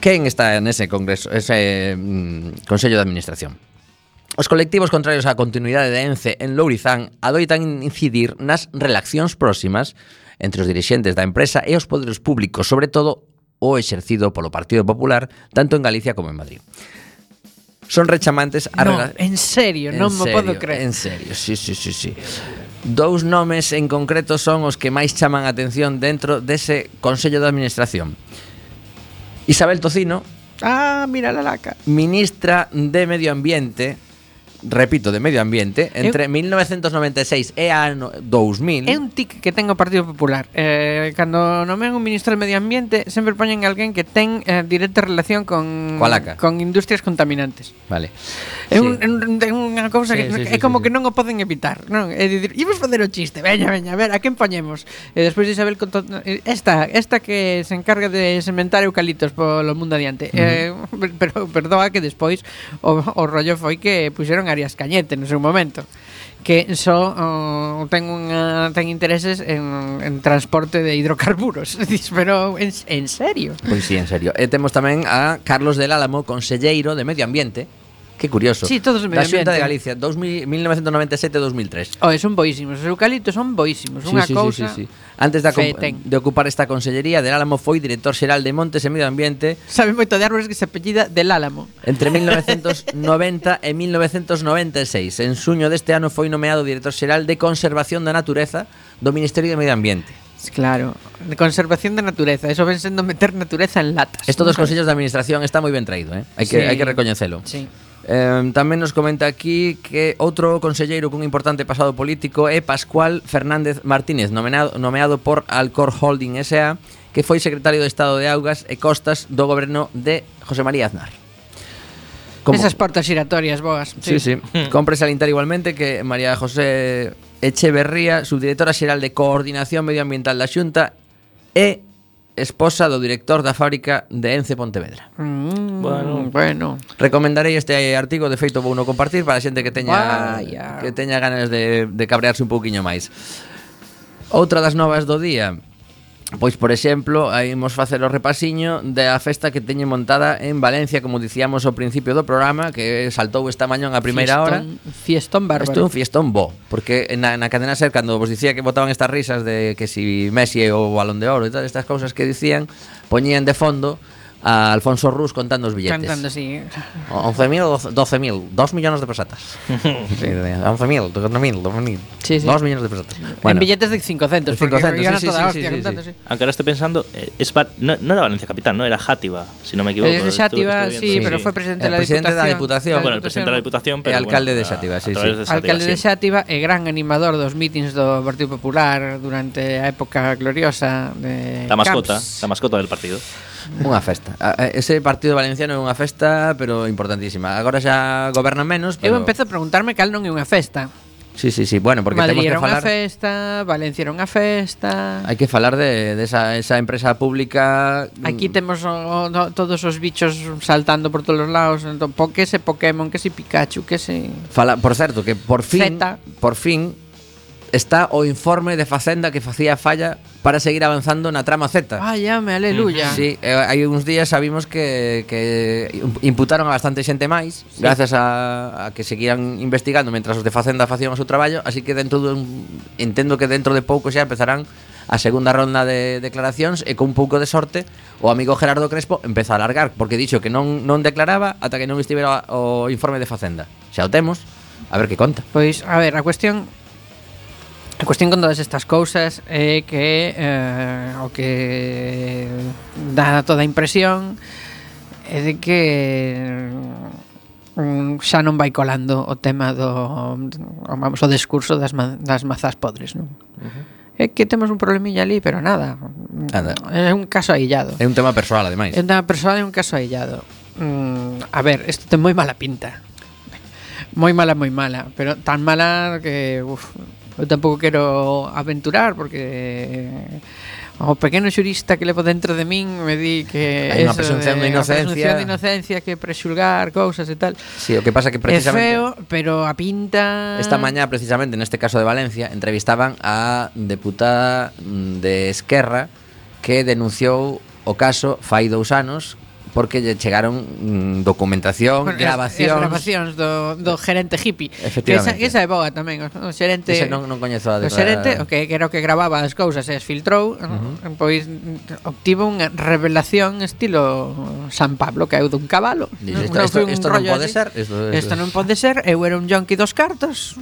quen está nese congreso, ese mm, Consello de Administración? Os colectivos contrarios á continuidade de ENCE en Lourizán adoitan incidir nas relacións próximas entre os dirixentes da empresa e os poderes públicos, sobre todo o exercido polo Partido Popular, tanto en Galicia como en Madrid. Son rechamantes a... No, en serio, en non me podo creer. En serio, sí, sí, sí, sí. Dous nomes en concreto son os que máis chaman a atención dentro dese Consello de Administración. Isabel Tocino, Ah, mira la laca. ministra de Medio Ambiente, repito, de medio ambiente entre eu, 1996 e ano 2000. É un tic que ten o Partido Popular. Eh, cando nomean un ministro de medio ambiente, sempre poñen alguén que ten eh, directa relación con Coalaca. con industrias contaminantes. Vale. É sí. un, un, unha cousa sí, que sí, sí, é como sí, que non o poden evitar, non? É dicir, íbamos facer o chiste, veña, veña, a ver, a quen poñemos? E despois de Isabel conto, esta, esta que se encarga de sementar eucaliptos polo mundo adiante. Uh -huh. eh, pero perdoa que despois o, o rollo foi que puxeron a Arias Cañete no seu momento que só uh, ten, unha, ten intereses en, en transporte de hidrocarburos. Dís, pero en, en serio? Pois sí, en serio. E temos tamén a Carlos del Álamo, conselleiro de Medio Ambiente, Que curioso. Sí, todos os medio Da Xunta de Galicia, 1997-2003. Oh, son boísimos, os eucaliptos son boísimos, sí, unha sí, cousa. Sí, sí, sí. Antes de, feten. de ocupar esta consellería, Del Álamo foi director xeral de Montes e Medio Ambiente. Sabe moito de árbores que se apellida Del Álamo. Entre 1990 e 1996, en suño deste ano foi nomeado director xeral de Conservación da Natureza do Ministerio de Medio Ambiente. Claro, de conservación da natureza, eso ven sendo meter natureza en latas. Estos dos consellos de administración está moi ben traído, eh? Hai que sí. hai que recoñecelo. Sí. Eh, tamén nos comenta aquí que outro conselleiro cun importante pasado político é Pascual Fernández Martínez, nomeado, nomeado por Alcor Holding S.A., que foi secretario de Estado de Augas e Costas do goberno de José María Aznar. Como... Esas portas giratorias boas. Sí, sí. sí. Hmm. Compre salientar igualmente que María José Echeverría, subdirectora xeral de Coordinación Medioambiental da Xunta, é esposa do director da fábrica de Ence Pontevedra. Mm, bueno, bueno. Recomendarei este artigo, de feito vou no compartir para a xente que teña Vaya. que teña ganas de, de cabrearse un pouquiño máis. Outra das novas do día Pois, por exemplo, imos facer o repasiño da festa que teñe montada en Valencia, como dicíamos ao principio do programa, que saltou esta mañón a primeira fiestón, hora. Fiestón bárbaro. Isto é un fiestón bo, porque na, na cadena ser, cando vos dicía que botaban estas risas de que si Messi é o balón de oro e tal, estas cousas que dicían, poñían de fondo a Alfonso Rus contando os billetes. Cantando, sí. 11.000 12.000, 2 millóns de pesetas. sí, 11.000, 12.000, 12.000. Sí, sí. 2 millóns de pesetas. Bueno, en billetes de 500, 500, sí, sí, sí, hostia, sí, cantando, sí. sí. Aunque ahora estoy pensando, eh, es no, no, era Valencia Capital, no era Játiva, si no me equivoco. Es de Játiva, sí, sí, pero fue presidente, de la, presidente de la Diputación. Bueno, el presidente de la Diputación, pero alcalde bueno, de Xátiva, sí, sí. De alcalde sí. de Xátiva e eh, gran animador dos mítins do Partido Popular durante a época gloriosa de La mascota, da mascota del partido. Unha festa. Ese partido valenciano é unha festa, pero importantísima. Agora xa gobernan menos, pero... Eu empezo a preguntarme cal non é unha festa. Sí, sí, sí. Bueno, porque Madrid temos que falar... era unha festa, Valencia era unha festa... Hai que falar de, de esa, esa empresa pública... Aquí temos o, o, todos os bichos saltando por todos os lados. Entón, po que se Pokémon, que se Pikachu, que se... Fala, por certo, que por fin... Zeta. Por fin está o informe de Facenda que facía falla para seguir avanzando na trama Z. Váyame, aleluya. Sí, eh, hai uns días sabimos que, que imputaron a bastante xente máis sí. gracias a, a que seguían investigando mentras os de Facenda facían o seu traballo, así que dentro dun, entendo que dentro de pouco xa empezarán a segunda ronda de declaracións e con un pouco de sorte o amigo Gerardo Crespo empeza a largar porque dixo que non non declaraba ata que non estivera o informe de Facenda. Xa o temos, a ver que conta. Pois, a ver, a cuestión A cuestión con todas estas cousas é que eh, o que dá toda a impresión é de que mm, xa non vai colando o tema do vamos o discurso das, ma, das mazás podres, non? Uh -huh. É que temos un problemiña ali, pero nada. nada. É un caso aillado. É un tema persoal, ademais. É un tema persoal e un caso aillado. Mm, a ver, isto ten moi mala pinta. Moi mala, moi mala, pero tan mala que uf, eu tampouco quero aventurar porque o pequeno xurista que levo dentro de min me di que hai unha presunción de, de inocencia. presunción de inocencia que prexulgar cousas e tal. Si, sí, o que pasa que precisamente é feo, pero a pinta Esta mañá precisamente neste caso de Valencia entrevistaban a deputada mm, de Esquerra que denunciou o caso fai dous anos porque lle chegaron mm, documentación, bueno, grabacións, as grabacións do, do gerente hippie. Que esa, que esa é boa tamén, o xerente Ese non non coñezo a O xerente, o que era o que grababa as cousas e as filtrou, uh -huh. pois obtivo unha revelación estilo San Pablo que eu dun cabalo. Isto, no, isto, isto non pode así. ser, isto, isto, non pode ser, eu era un jonqui dos cartos.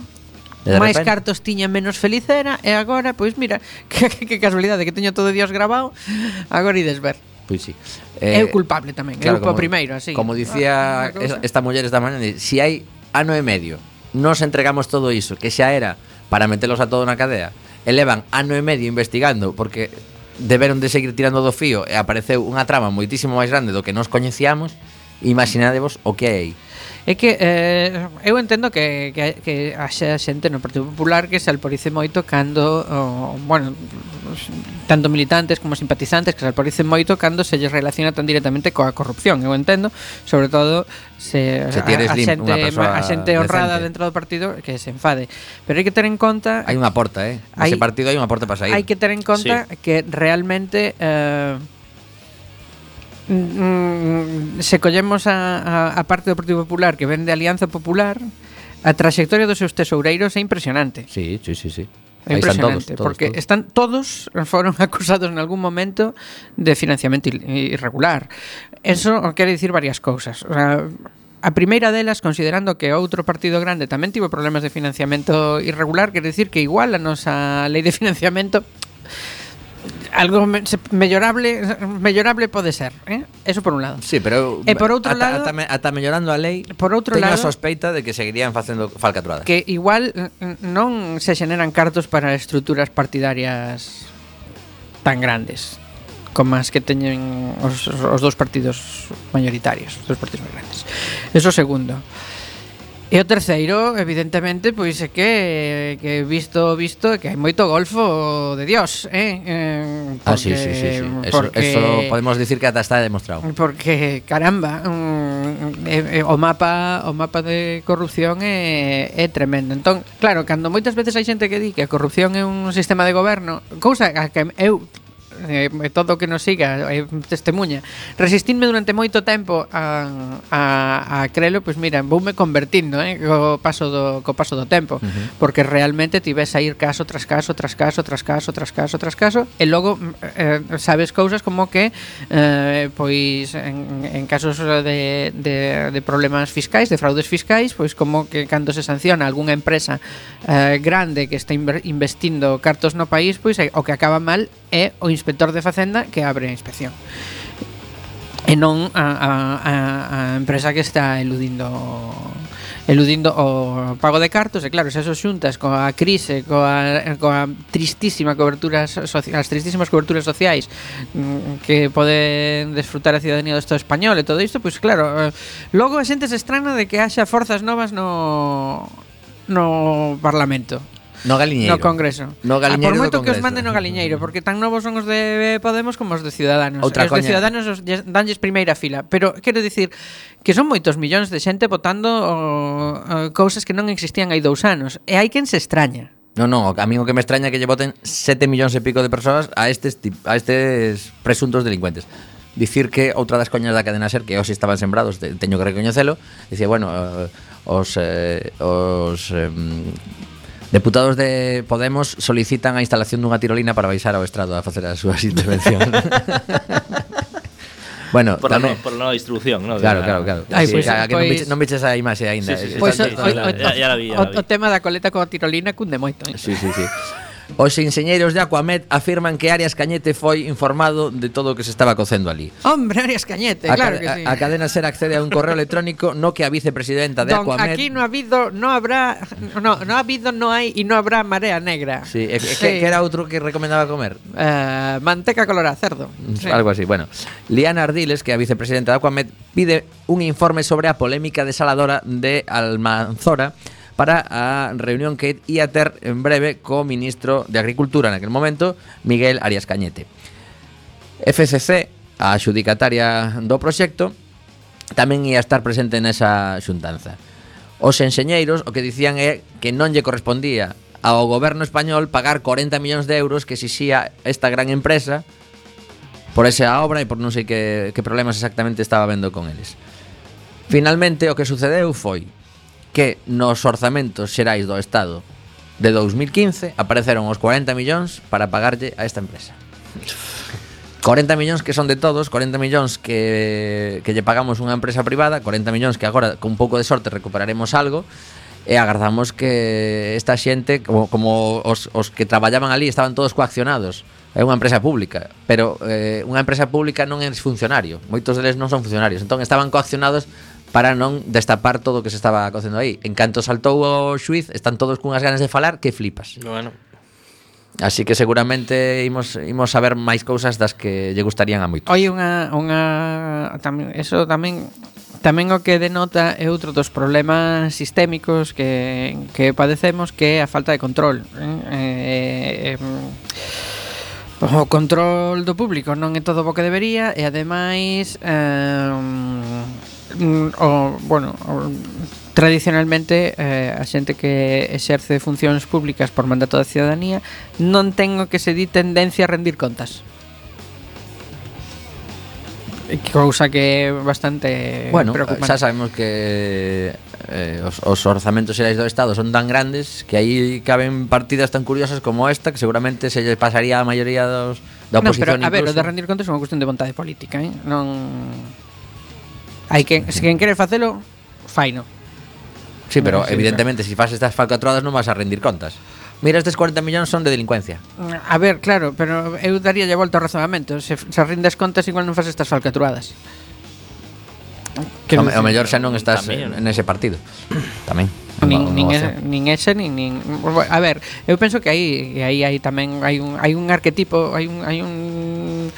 máis cartos tiña menos feliz era e agora, pois mira, que, que, que casualidade que teño todo Dios grabado, agora ides ver. Pois sí. Eh, eu culpable tamén, claro, eu como, primeiro, así. Como dicía ah, esta muller esta mañá, se si hai ano e medio, nos entregamos todo iso, que xa era para metelos a todo na cadea, elevan ano e medio investigando porque deberon de seguir tirando do fío e apareceu unha trama moitísimo máis grande do que nos coñecíamos, imaginadevos o que hai aí. É que eh, eu entendo que, que, que haxa xente no Partido Popular que se alporice moito cando, oh, bueno, tanto militantes como simpatizantes que se alporicen moito cando se lle relaciona tan directamente coa corrupción, eu entendo, sobre todo se, se tienes a, a, xente, a xente honrada decente. dentro do partido que se enfade. Pero hai que ter en conta... Hai unha porta, eh? Nese partido hai unha porta para sair. Hai que ter en conta sí. que realmente... Eh, Mm, mm, se collemos a, a, a parte do Partido Popular que vende Alianza Popular, a trayectoria dos seus tesoureiros é impresionante. Sí, sí, sí, sí. É impresionante, están todos, todos, porque todos. están todos foron acusados en algún momento de financiamento irregular. Eso quere dicir varias cousas. O sea, a primeira delas, considerando que outro partido grande tamén tivo problemas de financiamento irregular, quere dicir que igual a nosa lei de financiamento algo me, se, mellorable mellorable pode ser, eh? Eso por un lado. Sí, pero e por outro ata, lado, ata, me, ata mellorando a lei, por outro teño lado, a sospeita de que seguirían facendo falcaturadas. Que igual non se xeneran cartos para estruturas partidarias tan grandes como as que teñen os, os dous partidos mayoritarios, os dous partidos moi grandes. Eso segundo. E o terceiro, evidentemente, pois é que que visto visto que hai moito golfo de Dios, eh? eh porque, ah, sí, sí, sí, sí. Eso, porque, eso podemos decir que ata está demostrado. Porque caramba, mm, eh, eh, o mapa o mapa de corrupción é, é tremendo. Entón, claro, cando moitas veces hai xente que di que a corrupción é un sistema de goberno, cousa a que eu Eh, eh, todo o que nos siga eh, testemunha resistínme durante moito tempo a, a, a crelo pois mira, voume convertindo eh, co, paso do, co paso do tempo uh -huh. porque realmente ti ves a ir caso tras caso tras caso tras caso tras caso tras caso e logo eh, sabes cousas como que eh, pois en, en casos de, de, de problemas fiscais de fraudes fiscais pois como que cando se sanciona algunha empresa eh, grande que está investindo cartos no país pois eh, o que acaba mal é o inspector de Facenda que abre a inspección. E non a, a, a, a empresa que está eludindo eludindo o pago de cartos. E claro, se eso xuntas coa crise coa, coa tristísima cobertura as tristísimas coberturas sociais mm, que pode desfrutar a cidadanía do Estado español e todo isto pois claro, eh, logo a xente se estrana de que haxa forzas novas no no Parlamento. No Galiñeiro. No Congreso. No Galiñeiro. Ah, por moito que os manden no Galiñeiro, porque tan novos son os de Podemos como os de Ciudadanos. Outra os coña. de Ciudadanos os danlles primeira fila, pero quero dicir que son moitos millóns de xente votando o, o, cousas que non existían hai dous anos, e hai quen se extraña. No, no, a mí o que me extraña que lle voten 7 millóns e pico de persoas a estes a estes presuntos delincuentes. Dicir que outra das coñas da cadena ser que os estaban sembrados, te, teño que recoñecelo, dicía, bueno, eh, os eh, os eh, Deputados de Podemos solicitan a instalación dunha tirolina para baixar ao estrado a facer as súas intervencións. Bueno, por, tamén... por nova distribución, ¿no? Claro, claro, claro. Ay, sí, pues, que pois... non, biches, non biches a imaxe aínda. Sí, sí, eh. sí, pois o, o, o, o, tema da coleta coa tirolina cunde moito. Eh? Sí, sí, sí. Os enxeñeiros de Aquamed afirman que Arias Cañete foi informado de todo o que se estaba cocendo ali. Hombre, Arias Cañete, a claro que sí. A, a cadena ser accede a un correo electrónico no que a vicepresidenta de Don, Aquamed... Aquí no ha habido, no habrá, no, no ha habido, no hai e no habrá marea negra. Sí, eh, e, sí. Que, que era outro que recomendaba comer? Uh, manteca colorada, cerdo. Mm, sí. Algo así, bueno. Liana Ardiles, que é a vicepresidenta de Aquamed, pide un informe sobre a polémica desaladora de Almanzora para a reunión que ia ter en breve co ministro de Agricultura naquel momento, Miguel Arias Cañete. FSC, a xudicataria do proxecto, tamén ia estar presente nesa xuntanza. Os enxeñeiros o que dicían é que non lle correspondía ao goberno español pagar 40 millóns de euros que exixía esta gran empresa por esa obra e por non sei que, que problemas exactamente estaba vendo con eles. Finalmente, o que sucedeu foi que nos orzamentos xerais do Estado de 2015 apareceron os 40 millóns para pagarlle a esta empresa. 40 millóns que son de todos, 40 millóns que, que lle pagamos unha empresa privada, 40 millóns que agora con un pouco de sorte recuperaremos algo, e agardamos que esta xente, como, como os, os que traballaban ali, estaban todos coaccionados. É unha empresa pública, pero eh, unha empresa pública non é funcionario, moitos deles non son funcionarios, entón estaban coaccionados para non destapar todo o que se estaba cocendo aí. En canto saltou o xuiz, están todos cunhas ganas de falar que flipas. Bueno. Así que seguramente imos, imos saber máis cousas das que lle gustarían a moito. Oi, unha, unha tamén, eso tamén tamén o que denota é outro dos problemas sistémicos que, que padecemos que é a falta de control. Eh, eh, eh, o control do público non é todo o que debería e ademais eh, Mm, o, bueno, o, tradicionalmente eh, a xente que exerce funcións públicas por mandato da ciudadanía non ten o que se di tendencia a rendir contas. que Cousa que é bastante bueno, preocupante. xa sabemos que eh, os, os orzamentos xerais do Estado son tan grandes que aí caben partidas tan curiosas como esta que seguramente se lle pasaría a maioría dos, da oposición no, pero, incluso. A ver, o de rendir contas é unha cuestión de vontade política, eh? non... Hai quen, se quen quere facelo, faino. Sí, pero sí, evidentemente, se si fas estas falcatruadas non vas a rendir contas. Mira, estes 40 millóns son de delincuencia. A ver, claro, pero eu daría lle volta ao razonamento. Se, se rindes contas, igual non fas estas falcatruadas. Que o, o mellor xa non estás tamén, en ese partido. Tamén. Nin, nin, ese, nin ese nin, nin a ver, eu penso que aí aí aí tamén hai un hai un arquetipo, hai un hai un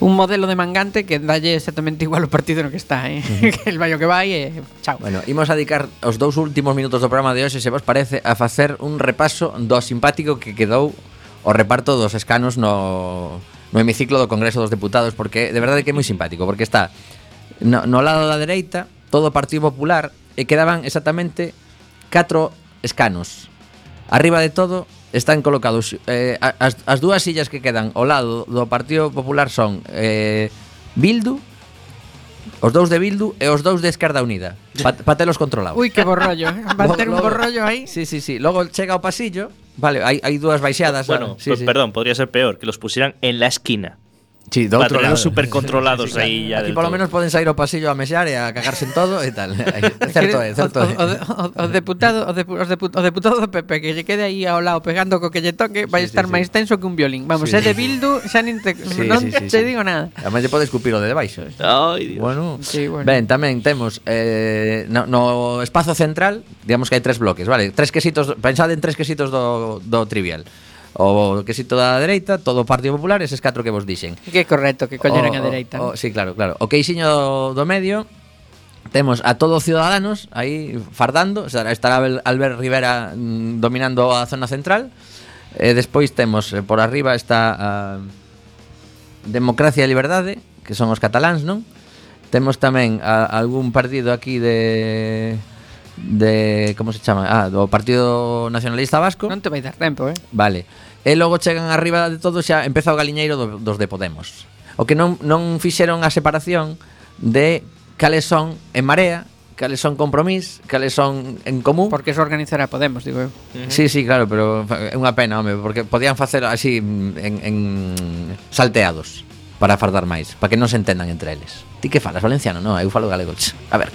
un modelo de mangante que dalle exactamente igual o partido no que está, eh? Uh -huh. el vai o que vai e eh, chao. Bueno, imos a dedicar os dous últimos minutos do programa de hoxe, se vos parece, a facer un repaso do simpático que quedou o reparto dos escanos no, no hemiciclo do Congreso dos Deputados, porque de verdade que é moi simpático, porque está no, no lado da dereita todo o Partido Popular e quedaban exactamente catro escanos. Arriba de todo están colocados. Eh, as, as dúas sillas que quedan ao lado do Partido Popular son eh, Bildu Os dous de Bildu e os dous de Esquerda Unida. Pa, pa telos controlados. Ui, que borrollo, eh. van ter un borrollo aí Sí, sí, sí, logo chega ao pasillo. Vale, hai, hai dúas baixadas Bueno, sí, pues, sí. perdón, podría ser peor Que los pusieran en la esquina. Sí, do outro lado. super controlados aí ya Aquí polo menos poden sair ao pasillo a mexar e a cagarse en todo e tal. certo é, certo é. O, o, o, deputado, o, depu, o deputado do PP que lle quede aí ao lado pegando co que lle toque vai sí, estar sí, máis tenso que un violín. Vamos, sí, é de Bildu, xa nin te, sí, non sí, sí, te sí. digo nada. Ademais lle pode escupir o de debaixo. Eh? Ai, Dios. Bueno, sí, bueno. Ben, tamén temos eh, no, no espazo central, digamos que hai tres bloques, vale? Tres quesitos, pensade en tres quesitos do, do trivial o que si toda a dereita, todo o Partido Popular, eses catro que vos dixen. Que correcto, que colleran o, a dereita. O, o, sí, claro, claro. O que ixiño do medio, temos a todos os ciudadanos aí fardando, o sea, estará Albert Rivera mm, dominando a zona central. E despois temos eh, por arriba está a Democracia e Liberdade, que son os cataláns, non? Temos tamén a algún partido aquí de de como se chama? Ah, do Partido Nacionalista Vasco. Non te vai dar tempo, eh. Vale e logo chegan arriba de todo xa empeza o galiñeiro do, dos de Podemos. O que non, non fixeron a separación de cales son en Marea, cales son compromís, cales son en común. Porque se organizará Podemos, digo eu. Uh -huh. Sí, sí, claro, pero é unha pena, home, porque podían facer así en, en salteados para fardar máis, para que non se entendan entre eles. Ti que falas valenciano? Non, eu falo galego. A ver,